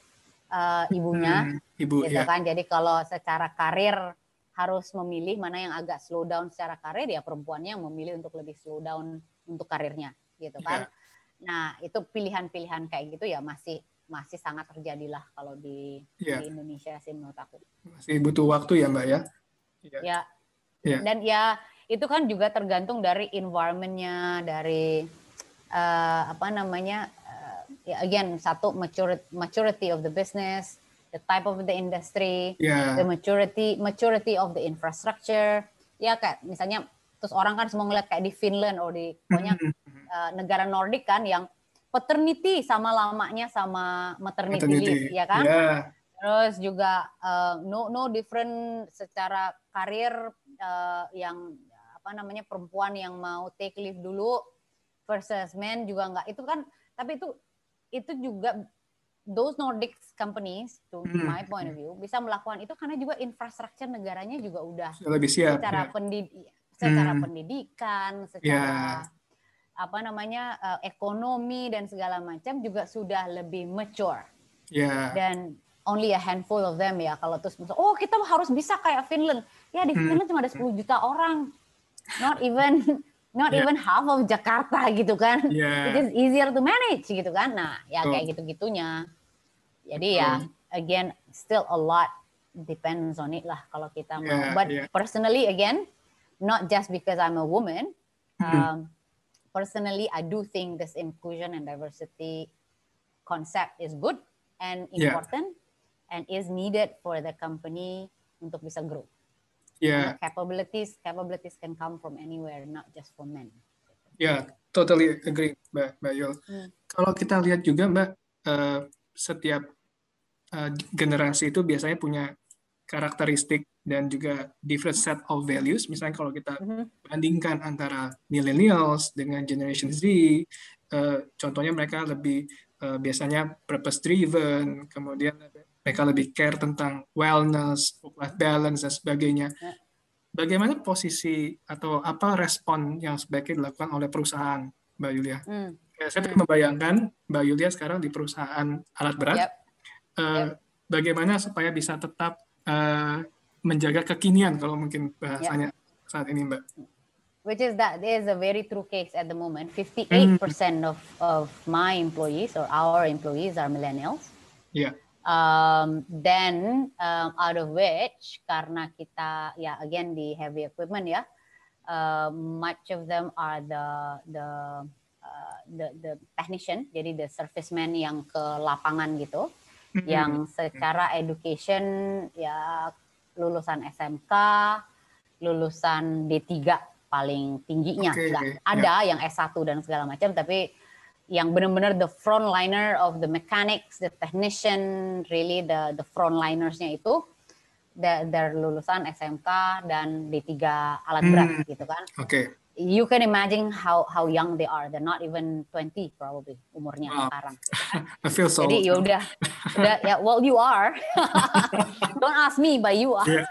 uh, ibunya hmm, ibu gitu ya. kan jadi kalau secara karir harus memilih mana yang agak slow down secara karir ya perempuannya yang memilih untuk lebih slow down untuk karirnya gitu kan yeah. nah itu pilihan-pilihan kayak gitu ya masih masih sangat terjadi lah kalau di, yeah. di Indonesia sih menurut aku masih butuh waktu ya mbak ya ya yeah. yeah. dan ya itu kan juga tergantung dari environmentnya dari uh, apa namanya uh, ya again satu maturity maturity of the business the type of the industry yeah. the maturity maturity of the infrastructure ya kayak misalnya terus orang kan semua ngeliat kayak di Finland atau di pokoknya uh, negara Nordik kan yang paternity sama lamanya sama maternity, maternity. leave ya kan yeah. terus juga uh, no no different secara karir uh, yang apa namanya perempuan yang mau take leave dulu versus men juga enggak itu kan tapi itu itu juga those Nordic companies to hmm. my point of view bisa melakukan itu karena juga infrastruktur negaranya juga udah lebih siap secara ya. pendid secara hmm. pendidikan secara yeah. apa namanya uh, ekonomi dan segala macam juga sudah lebih mature yeah. dan only a handful of them ya kalau terus oh kita harus bisa kayak Finland ya di hmm. Finland cuma ada 10 juta orang not even not yeah. even half of Jakarta gitu kan. Yeah. It is easier to manage gitu kan. Nah, ya kayak gitu-gitunya. Jadi ya again still a lot depends on it lah kalau kita mau. Yeah, But yeah. personally again, not just because I'm a woman, mm-hmm. um, personally I do think this inclusion and diversity concept is good and important yeah. and is needed for the company untuk bisa grow yeah. capabilities capabilities can come from anywhere not just for men ya yeah, totally agree mbak mbak Yul hmm. kalau kita lihat juga mbak uh, setiap uh, generasi itu biasanya punya karakteristik dan juga different set of values misalnya kalau kita hmm bandingkan antara millennials dengan generation Z uh, contohnya mereka lebih uh, biasanya purpose driven kemudian mereka lebih care tentang wellness, work-life balance dan sebagainya. Ya. Bagaimana posisi atau apa respon yang sebaiknya dilakukan oleh perusahaan, Mbak Yulia? Hmm. Ya, saya hmm. membayangkan Mbak Yulia sekarang di perusahaan alat berat. Yep. Uh, yep. Bagaimana supaya bisa tetap uh, menjaga kekinian kalau mungkin bahasanya yep. saat ini, Mbak? Which is that there is a very true case at the moment. 58% mm. of of my employees or our employees are millennials. Yeah Um, then um, out of which karena kita ya again di heavy equipment ya, uh, much of them are the the uh, the the technician, jadi the serviceman yang ke lapangan gitu, mm-hmm. yang secara education ya lulusan SMK, lulusan D3 paling tingginya, okay, okay. ada yeah. yang S1 dan segala macam, tapi yang benar-benar the frontliner of the mechanics, the technician, really the the frontlinersnya itu dari lulusan SMK dan D3 alat berat hmm. gitu kan. Oke. Okay. You can imagine how how young they are. They're not even 20 probably umurnya wow. sekarang. I feel so. Jadi ya udah, udah ya well you are. Don't ask me, but you are. Yeah.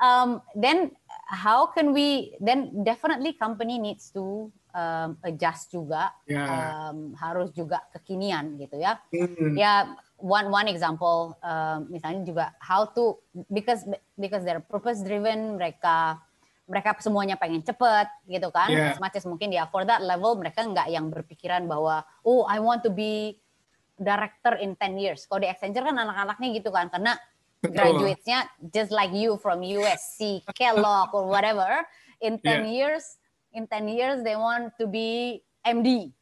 um, then how can we? Then definitely company needs to um, adjust juga yeah. um, harus juga kekinian gitu ya mm. ya one one example um, misalnya juga how to because because they're purpose driven mereka mereka semuanya pengen cepet gitu kan yeah. as mungkin ya for that level mereka nggak yang berpikiran bahwa oh I want to be director in 10 years kalau di Accenture kan anak-anaknya gitu kan karena graduatesnya just like you from USC Kellogg or whatever in 10 yeah. years in 10 years they want to be MD.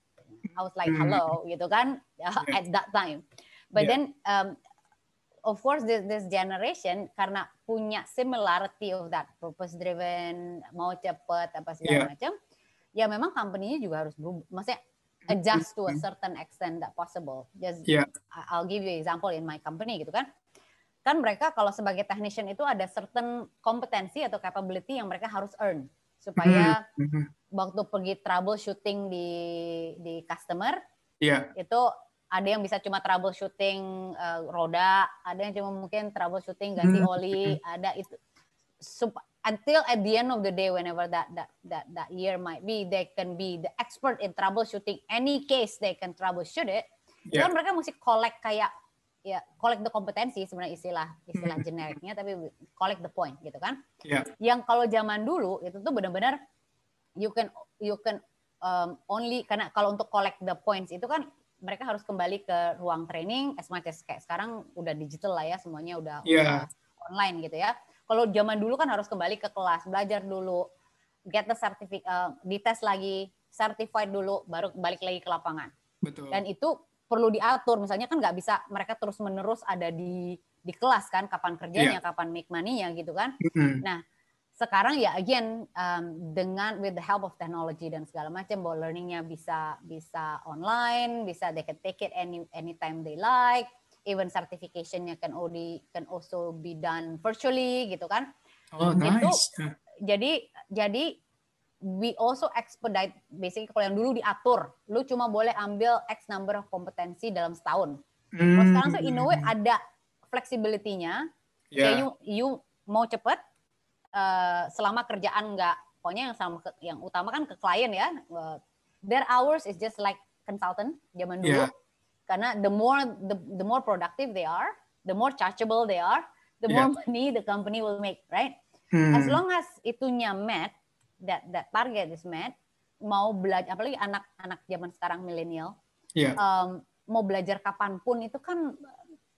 I was like, hmm. hello, gitu kan, yeah. at that time. But yeah. then, um, of course, this, this generation karena punya similarity of that purpose driven, mau cepet apa segala yeah. macam, ya memang company-nya juga harus berubah. Maksudnya adjust to a certain extent that possible. Just yeah. I'll give you example in my company gitu kan. Kan mereka kalau sebagai technician itu ada certain kompetensi atau capability yang mereka harus earn supaya mm-hmm. waktu pergi troubleshooting di di customer yeah. itu ada yang bisa cuma troubleshooting uh, roda, ada yang cuma mungkin troubleshooting ganti mm-hmm. oli, ada itu until at the end of the day, whenever that that that that year might be, they can be the expert in troubleshooting any case. They can troubleshoot it. Yeah. Kan mereka mesti collect kayak ya collect the kompetensi sebenarnya istilah istilah hmm. generiknya tapi collect the point gitu kan. Yeah. Yang kalau zaman dulu itu tuh benar-benar you can you can um, only karena kalau untuk collect the points itu kan mereka harus kembali ke ruang training as much as kayak sekarang udah digital lah ya semuanya udah, yeah. udah online gitu ya. Kalau zaman dulu kan harus kembali ke kelas, belajar dulu, get the certificate, uh, dites lagi, certified dulu, baru balik lagi ke lapangan. Betul. Dan itu perlu diatur, misalnya kan nggak bisa mereka terus menerus ada di di kelas kan, kapan kerjanya, yeah. kapan make money-nya gitu kan. Mm-hmm. Nah sekarang ya again um, dengan with the help of technology dan segala macam bahwa learningnya bisa bisa online bisa they can take it any anytime they like even certificationnya can only can also be done virtually gitu kan oh nice itu, jadi jadi we also expedite basically kalau yang dulu diatur lu cuma boleh ambil x number of kompetensi dalam setahun mm. kalau sekarang tuh in a way ada flexibility-nya yeah. kayak you you mau cepet uh, selama kerjaan nggak pokoknya yang sama yang utama kan ke klien ya uh, their hours is just like consultant zaman dulu yeah. karena the more the, the more productive they are the more chargeable they are the more yeah. money the company will make right hmm. as long as itunya met that that target is met mau belajar apalagi anak-anak zaman sekarang milenial yeah. um, mau belajar kapan pun itu kan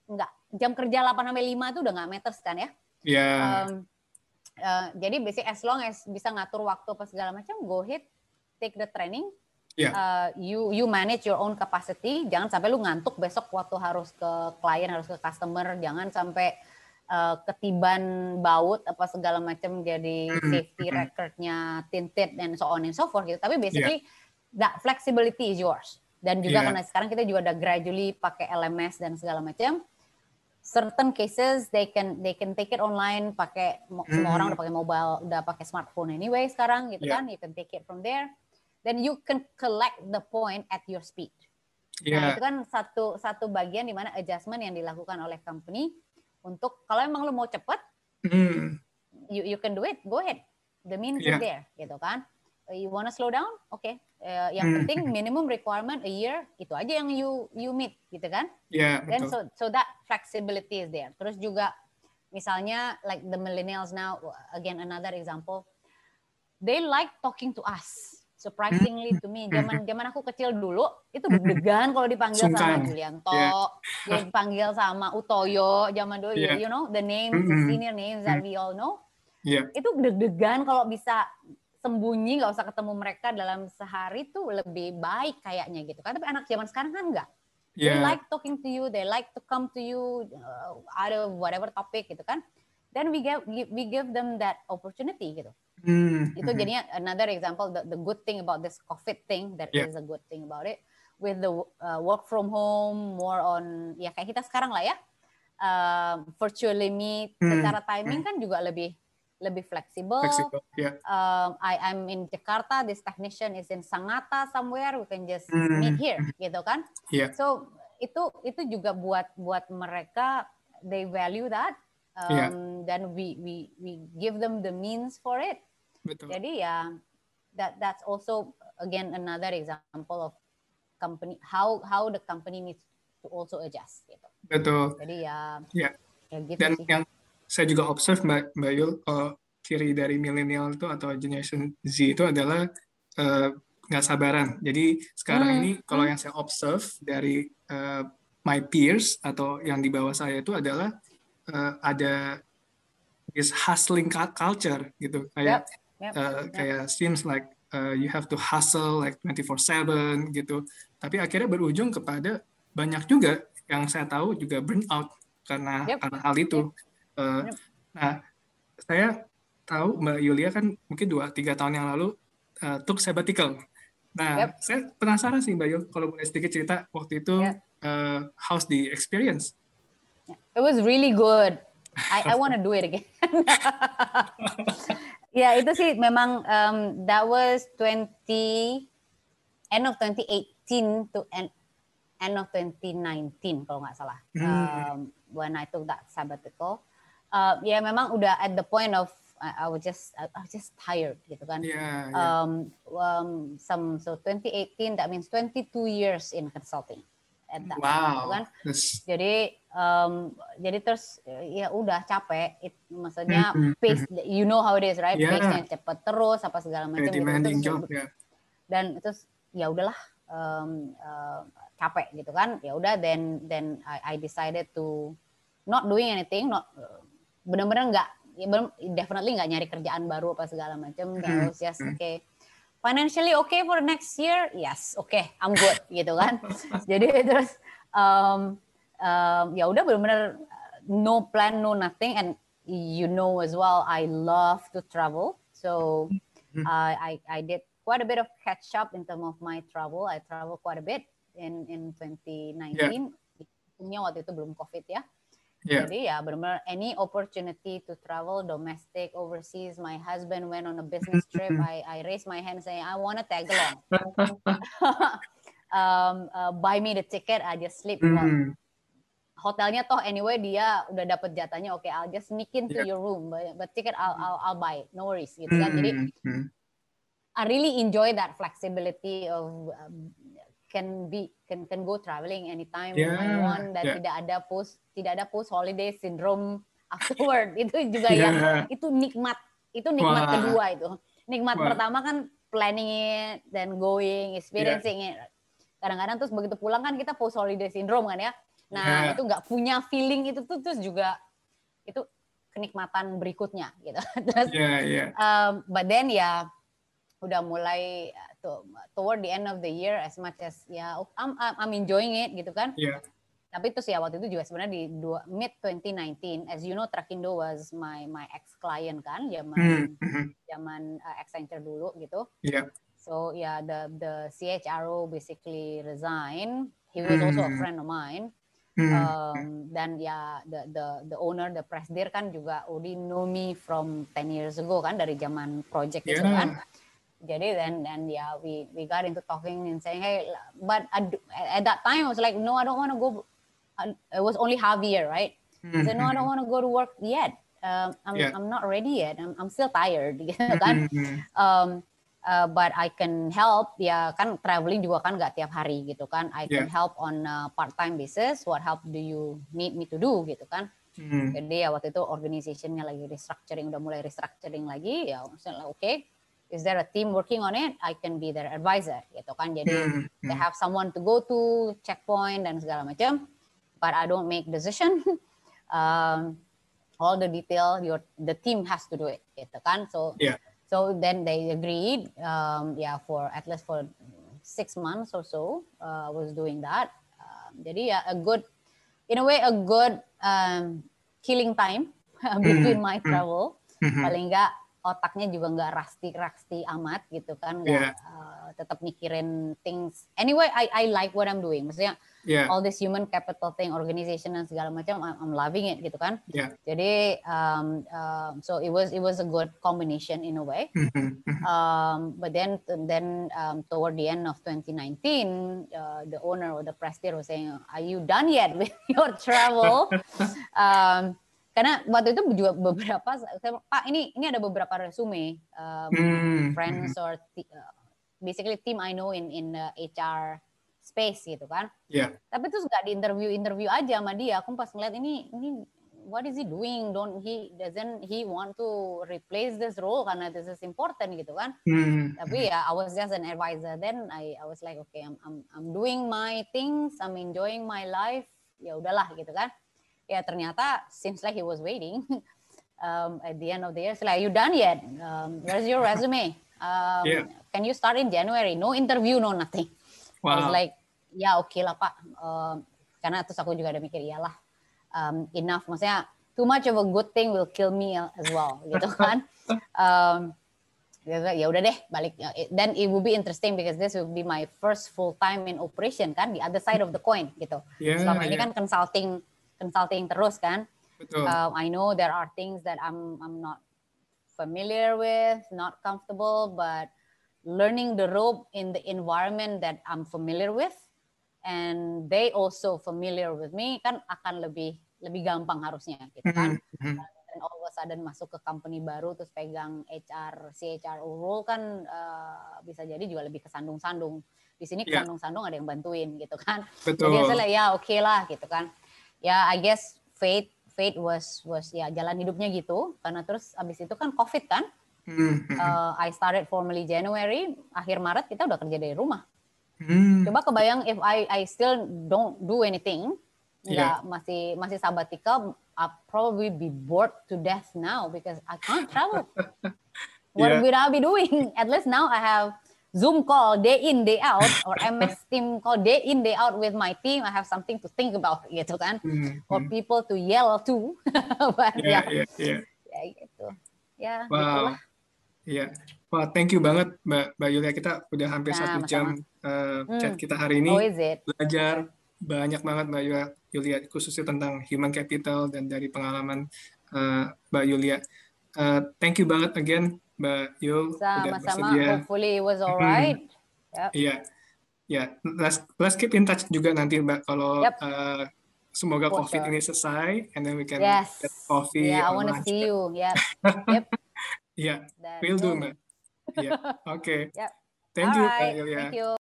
nggak jam kerja 8 sampai 5 itu udah nggak matters kan ya yeah. um, Uh, jadi basic as long as bisa ngatur waktu apa segala macam, go ahead, take the training. Yeah. Uh, you you manage your own capacity. Jangan sampai lu ngantuk besok waktu harus ke klien, harus ke customer. Jangan sampai uh, ketiban baut apa segala macam jadi mm-hmm. safety mm-hmm. recordnya tinted dan so on and so forth gitu. Tapi basically yeah. that flexibility is yours. Dan juga yeah. karena sekarang kita juga udah gradually pakai LMS dan segala macam certain cases they can they can take it online pakai mm. semua orang udah pakai mobile udah pakai smartphone anyway sekarang gitu yeah. kan you can take it from there then you can collect the point at your speed yeah. nah itu kan satu satu bagian di mana adjustment yang dilakukan oleh company untuk kalau emang lu mau cepet mm. you you can do it. Go ahead. The means yeah. is there gitu kan? You wanna slow down? Oke okay. Uh, yang hmm. penting minimum requirement a year itu aja yang you you meet gitu kan? Yeah, then so so that flexibility is there. Terus juga misalnya like the millennials now again another example. They like talking to us surprisingly to me zaman zaman aku kecil dulu itu deg-degan kalau dipanggil Sungkan. sama Julianto yeah. dipanggil sama Utoyo zaman dulu yeah. you know the names the senior names that we all know yeah. itu deg-degan kalau bisa sembunyi nggak usah ketemu mereka dalam sehari tuh lebih baik kayaknya gitu kan tapi anak zaman sekarang kan enggak yeah. they like talking to you they like to come to you uh, ada whatever topic gitu kan then we give we give them that opportunity gitu mm. itu jadinya another example the, the good thing about this covid thing that yeah. is a good thing about it with the uh, work from home more on ya kayak kita sekarang lah ya uh, virtually meet mm. secara timing mm. kan juga lebih lebih fleksibel. Flexible, yeah. um, I I'm in Jakarta, this technician is in Sangatta somewhere, we can just mm. meet here, gitu kan? Yeah. So itu itu juga buat buat mereka they value that, um, yeah. dan we we we give them the means for it. Betul. Jadi ya that that's also again another example of company how how the company needs to also adjust gitu. Betul. Jadi ya. Yeah. Ya gitu Dan sih. yang saya juga observe Mbak, Mbak Yul, kalau ciri dari milenial itu atau generation Z itu adalah uh, nggak sabaran. Jadi sekarang hmm. ini kalau hmm. yang saya observe dari uh, my peers atau yang di bawah saya itu adalah uh, ada this hustling culture gitu kayak yep. Yep. Uh, kayak seems like uh, you have to hustle like 24/7 gitu. Tapi akhirnya berujung kepada banyak juga yang saya tahu juga burnout karena yep. karena hal itu. Yep. Uh, nah, saya tahu Mbak Yulia kan mungkin dua tiga tahun yang lalu uh, took sabbatical. Nah, yep. saya penasaran sih Mbak Yul, kalau boleh sedikit cerita waktu itu yep. uh, how's the experience? It was really good. I I want to do it again. ya itu sih memang um, that was 20 end of 2018 to end end of 2019 kalau nggak salah. Hmm. Um, when I took that sabbatical uh, ya memang udah at the point of I, I was just I, I was just tired gitu kan. Yeah, yeah. Um, um, some so 2018 that means 22 years in consulting. That wow. gitu kan. Jadi um, jadi terus ya udah capek. It, maksudnya pace you know how it is right? Yeah. Pace-nya cepet terus apa segala macam. Gitu. Demanding job ya. Dan terus ya udahlah um, uh, capek gitu kan. Ya udah then then I, I decided to not doing anything, not benar-benar nggak ya definitely nggak nyari kerjaan baru apa segala macam. Mm -hmm. just okay financially okay for next year? Yes oke okay, I'm good gitu kan? Jadi terus um, um, ya udah benar-benar no plan no nothing and you know as well I love to travel. So uh, I I did quite a bit of catch up in terms of my travel. I travel quite a bit in in 2019 yeah. waktu itu belum covid ya Yeah. Jadi ya benar-benar any opportunity to travel domestic, overseas. My husband went on a business trip. I I raised my hand saying I want to tag along. um, uh, buy me the ticket. I just sleep. Mm. Hotelnya toh anyway dia udah dapat jatahnya. Oke, okay, I'll just sneak into yeah. your room. But, but ticket I'll, I'll I'll buy. No worries gitu kan. Jadi I really enjoy that flexibility of um, can be can can go traveling anytime yeah, I want dan yeah. tidak ada post tidak ada post holiday syndrome afterward itu juga yeah. yang itu nikmat itu nikmat Wah. kedua itu nikmat Wah. pertama kan planning it dan going experiencing yeah. it kadang-kadang terus begitu pulang kan kita post holiday syndrome kan ya nah yeah. itu nggak punya feeling itu tuh terus juga itu kenikmatan berikutnya gitu terus yeah, yeah. Um, but then ya udah mulai to, toward the end of the year as much as ya I'm I'm enjoying it gitu kan. Yeah. Tapi itu sih ya waktu itu juga sebenarnya di dua, mid 2019 as you know Trakindo was my my ex client kan zaman mm -hmm. zaman uh, Accenture dulu gitu. Yeah. So yeah the the CHRO basically resign. He was mm. also a friend of mine. Mm. Um, dan ya the the the owner the presidir kan juga already know me from 10 years ago kan dari zaman project yeah. itu kan jadi then then yeah we we got into talking and saying hey but at, at that time I was like no I don't want to go it was only half year right? Mm-hmm. I said no I don't want to go to work yet. Um, I'm yeah. I'm not ready yet. I'm I'm still tired. Kan? Mm-hmm. um, uh, but I can help. Ya kan traveling juga kan nggak tiap hari gitu kan. I can yeah. help on a part time basis. What help do you need me to do gitu kan? Mm. jadi ya waktu itu organizationnya lagi restructuring udah mulai restructuring lagi. Ya maksudnya oke. okay is there a team working on it I can be their advisor gitu kan jadi they hmm. have someone to go to checkpoint dan segala macam but I don't make decision um, all the detail your the team has to do it gitu kan so yeah. so then they agreed um, yeah for at least for six months or so uh, was doing that um, jadi ya a good in a way a good um, killing time between mm-hmm. my hmm. travel mm-hmm. paling enggak otaknya juga nggak rasti-rasti amat gitu kan nggak yeah. uh, tetap mikirin things anyway I I like what I'm doing maksudnya yeah. all this human capital thing organization dan segala macam I'm, I'm loving it gitu kan yeah. jadi um, um, so it was it was a good combination in a way mm-hmm, mm-hmm. um, but then then um, toward the end of 2019 uh, the owner or the president was saying are you done yet with your travel um, karena waktu itu juga beberapa Pak ini ini ada beberapa resume um, hmm. friends or uh, basically team I know in in the HR space gitu kan. Yeah. Tapi terus nggak di interview interview aja sama dia. Aku pas ngeliat ini ini what is he doing? Don't he doesn't he want to replace this role karena this is important gitu kan? Hmm. Tapi ya I was just an advisor. Then I I was like okay I'm I'm I'm doing my things. I'm enjoying my life. Ya udahlah gitu kan ya ternyata seems like he was waiting um, at the end of the year. So like, you done yet? Um, where's your resume? Um, yeah. Can you start in January? No interview, no nothing. Wow. I was like, ya oke okay lah pak. Um, karena terus aku juga ada mikir iyalah um, enough. Maksudnya too much of a good thing will kill me as well, gitu kan? um, ya udah deh balik then it will be interesting because this will be my first full time in operation kan the other side of the coin gitu yeah, selama yeah. ini kan consulting consulting terus kan. Betul. Um, I know there are things that I'm I'm not familiar with, not comfortable, but learning the rope in the environment that I'm familiar with and they also familiar with me kan akan lebih lebih gampang harusnya gitu kan. Mm-hmm. dan all of a sudden masuk ke company baru terus pegang HR CHR role kan uh, bisa jadi juga lebih kesandung-sandung. Di sini iya. kesandung-sandung ada yang bantuin gitu kan. Betul. Jadi ya oke okay lah gitu kan. Ya I guess fate fate was was ya jalan hidupnya gitu karena terus abis itu kan covid kan. Uh, I started formally January, akhir Maret kita udah kerja dari rumah. Hmm. Coba kebayang if I I still don't do anything, nggak yeah. masih masih sabbatical, I'll probably be bored to death now because I can't travel. What yeah. would I be doing? At least now I have Zoom call day in day out or MS Team call day in day out with my team. I have something to think about gitu kan, mm-hmm. for people to yell to. But yeah, yeah, yeah, yeah. ya gitu. Ya, wow. gitulah. Iya. Wah, thank you banget Mbak Mbak Yulia. Kita udah hampir nah, satu jam uh, chat hmm. kita hari ini. Oh? Belajar banyak banget Mbak Yulia, khususnya tentang human capital dan dari pengalaman uh, Mbak Yulia. Uh, thank you banget again Mbak Yul. Sama-sama. Hopefully it was alright. Iya. Iya. Ya, let's let's keep in touch juga nanti Mbak kalau yep. uh, semoga For COVID sure. ini selesai and then we can yes. get coffee. Yeah, I want to see you. Yep. yep. Yeah, will do, Mbak. Oke. Okay. Yep. Thank All you, right. Thank you.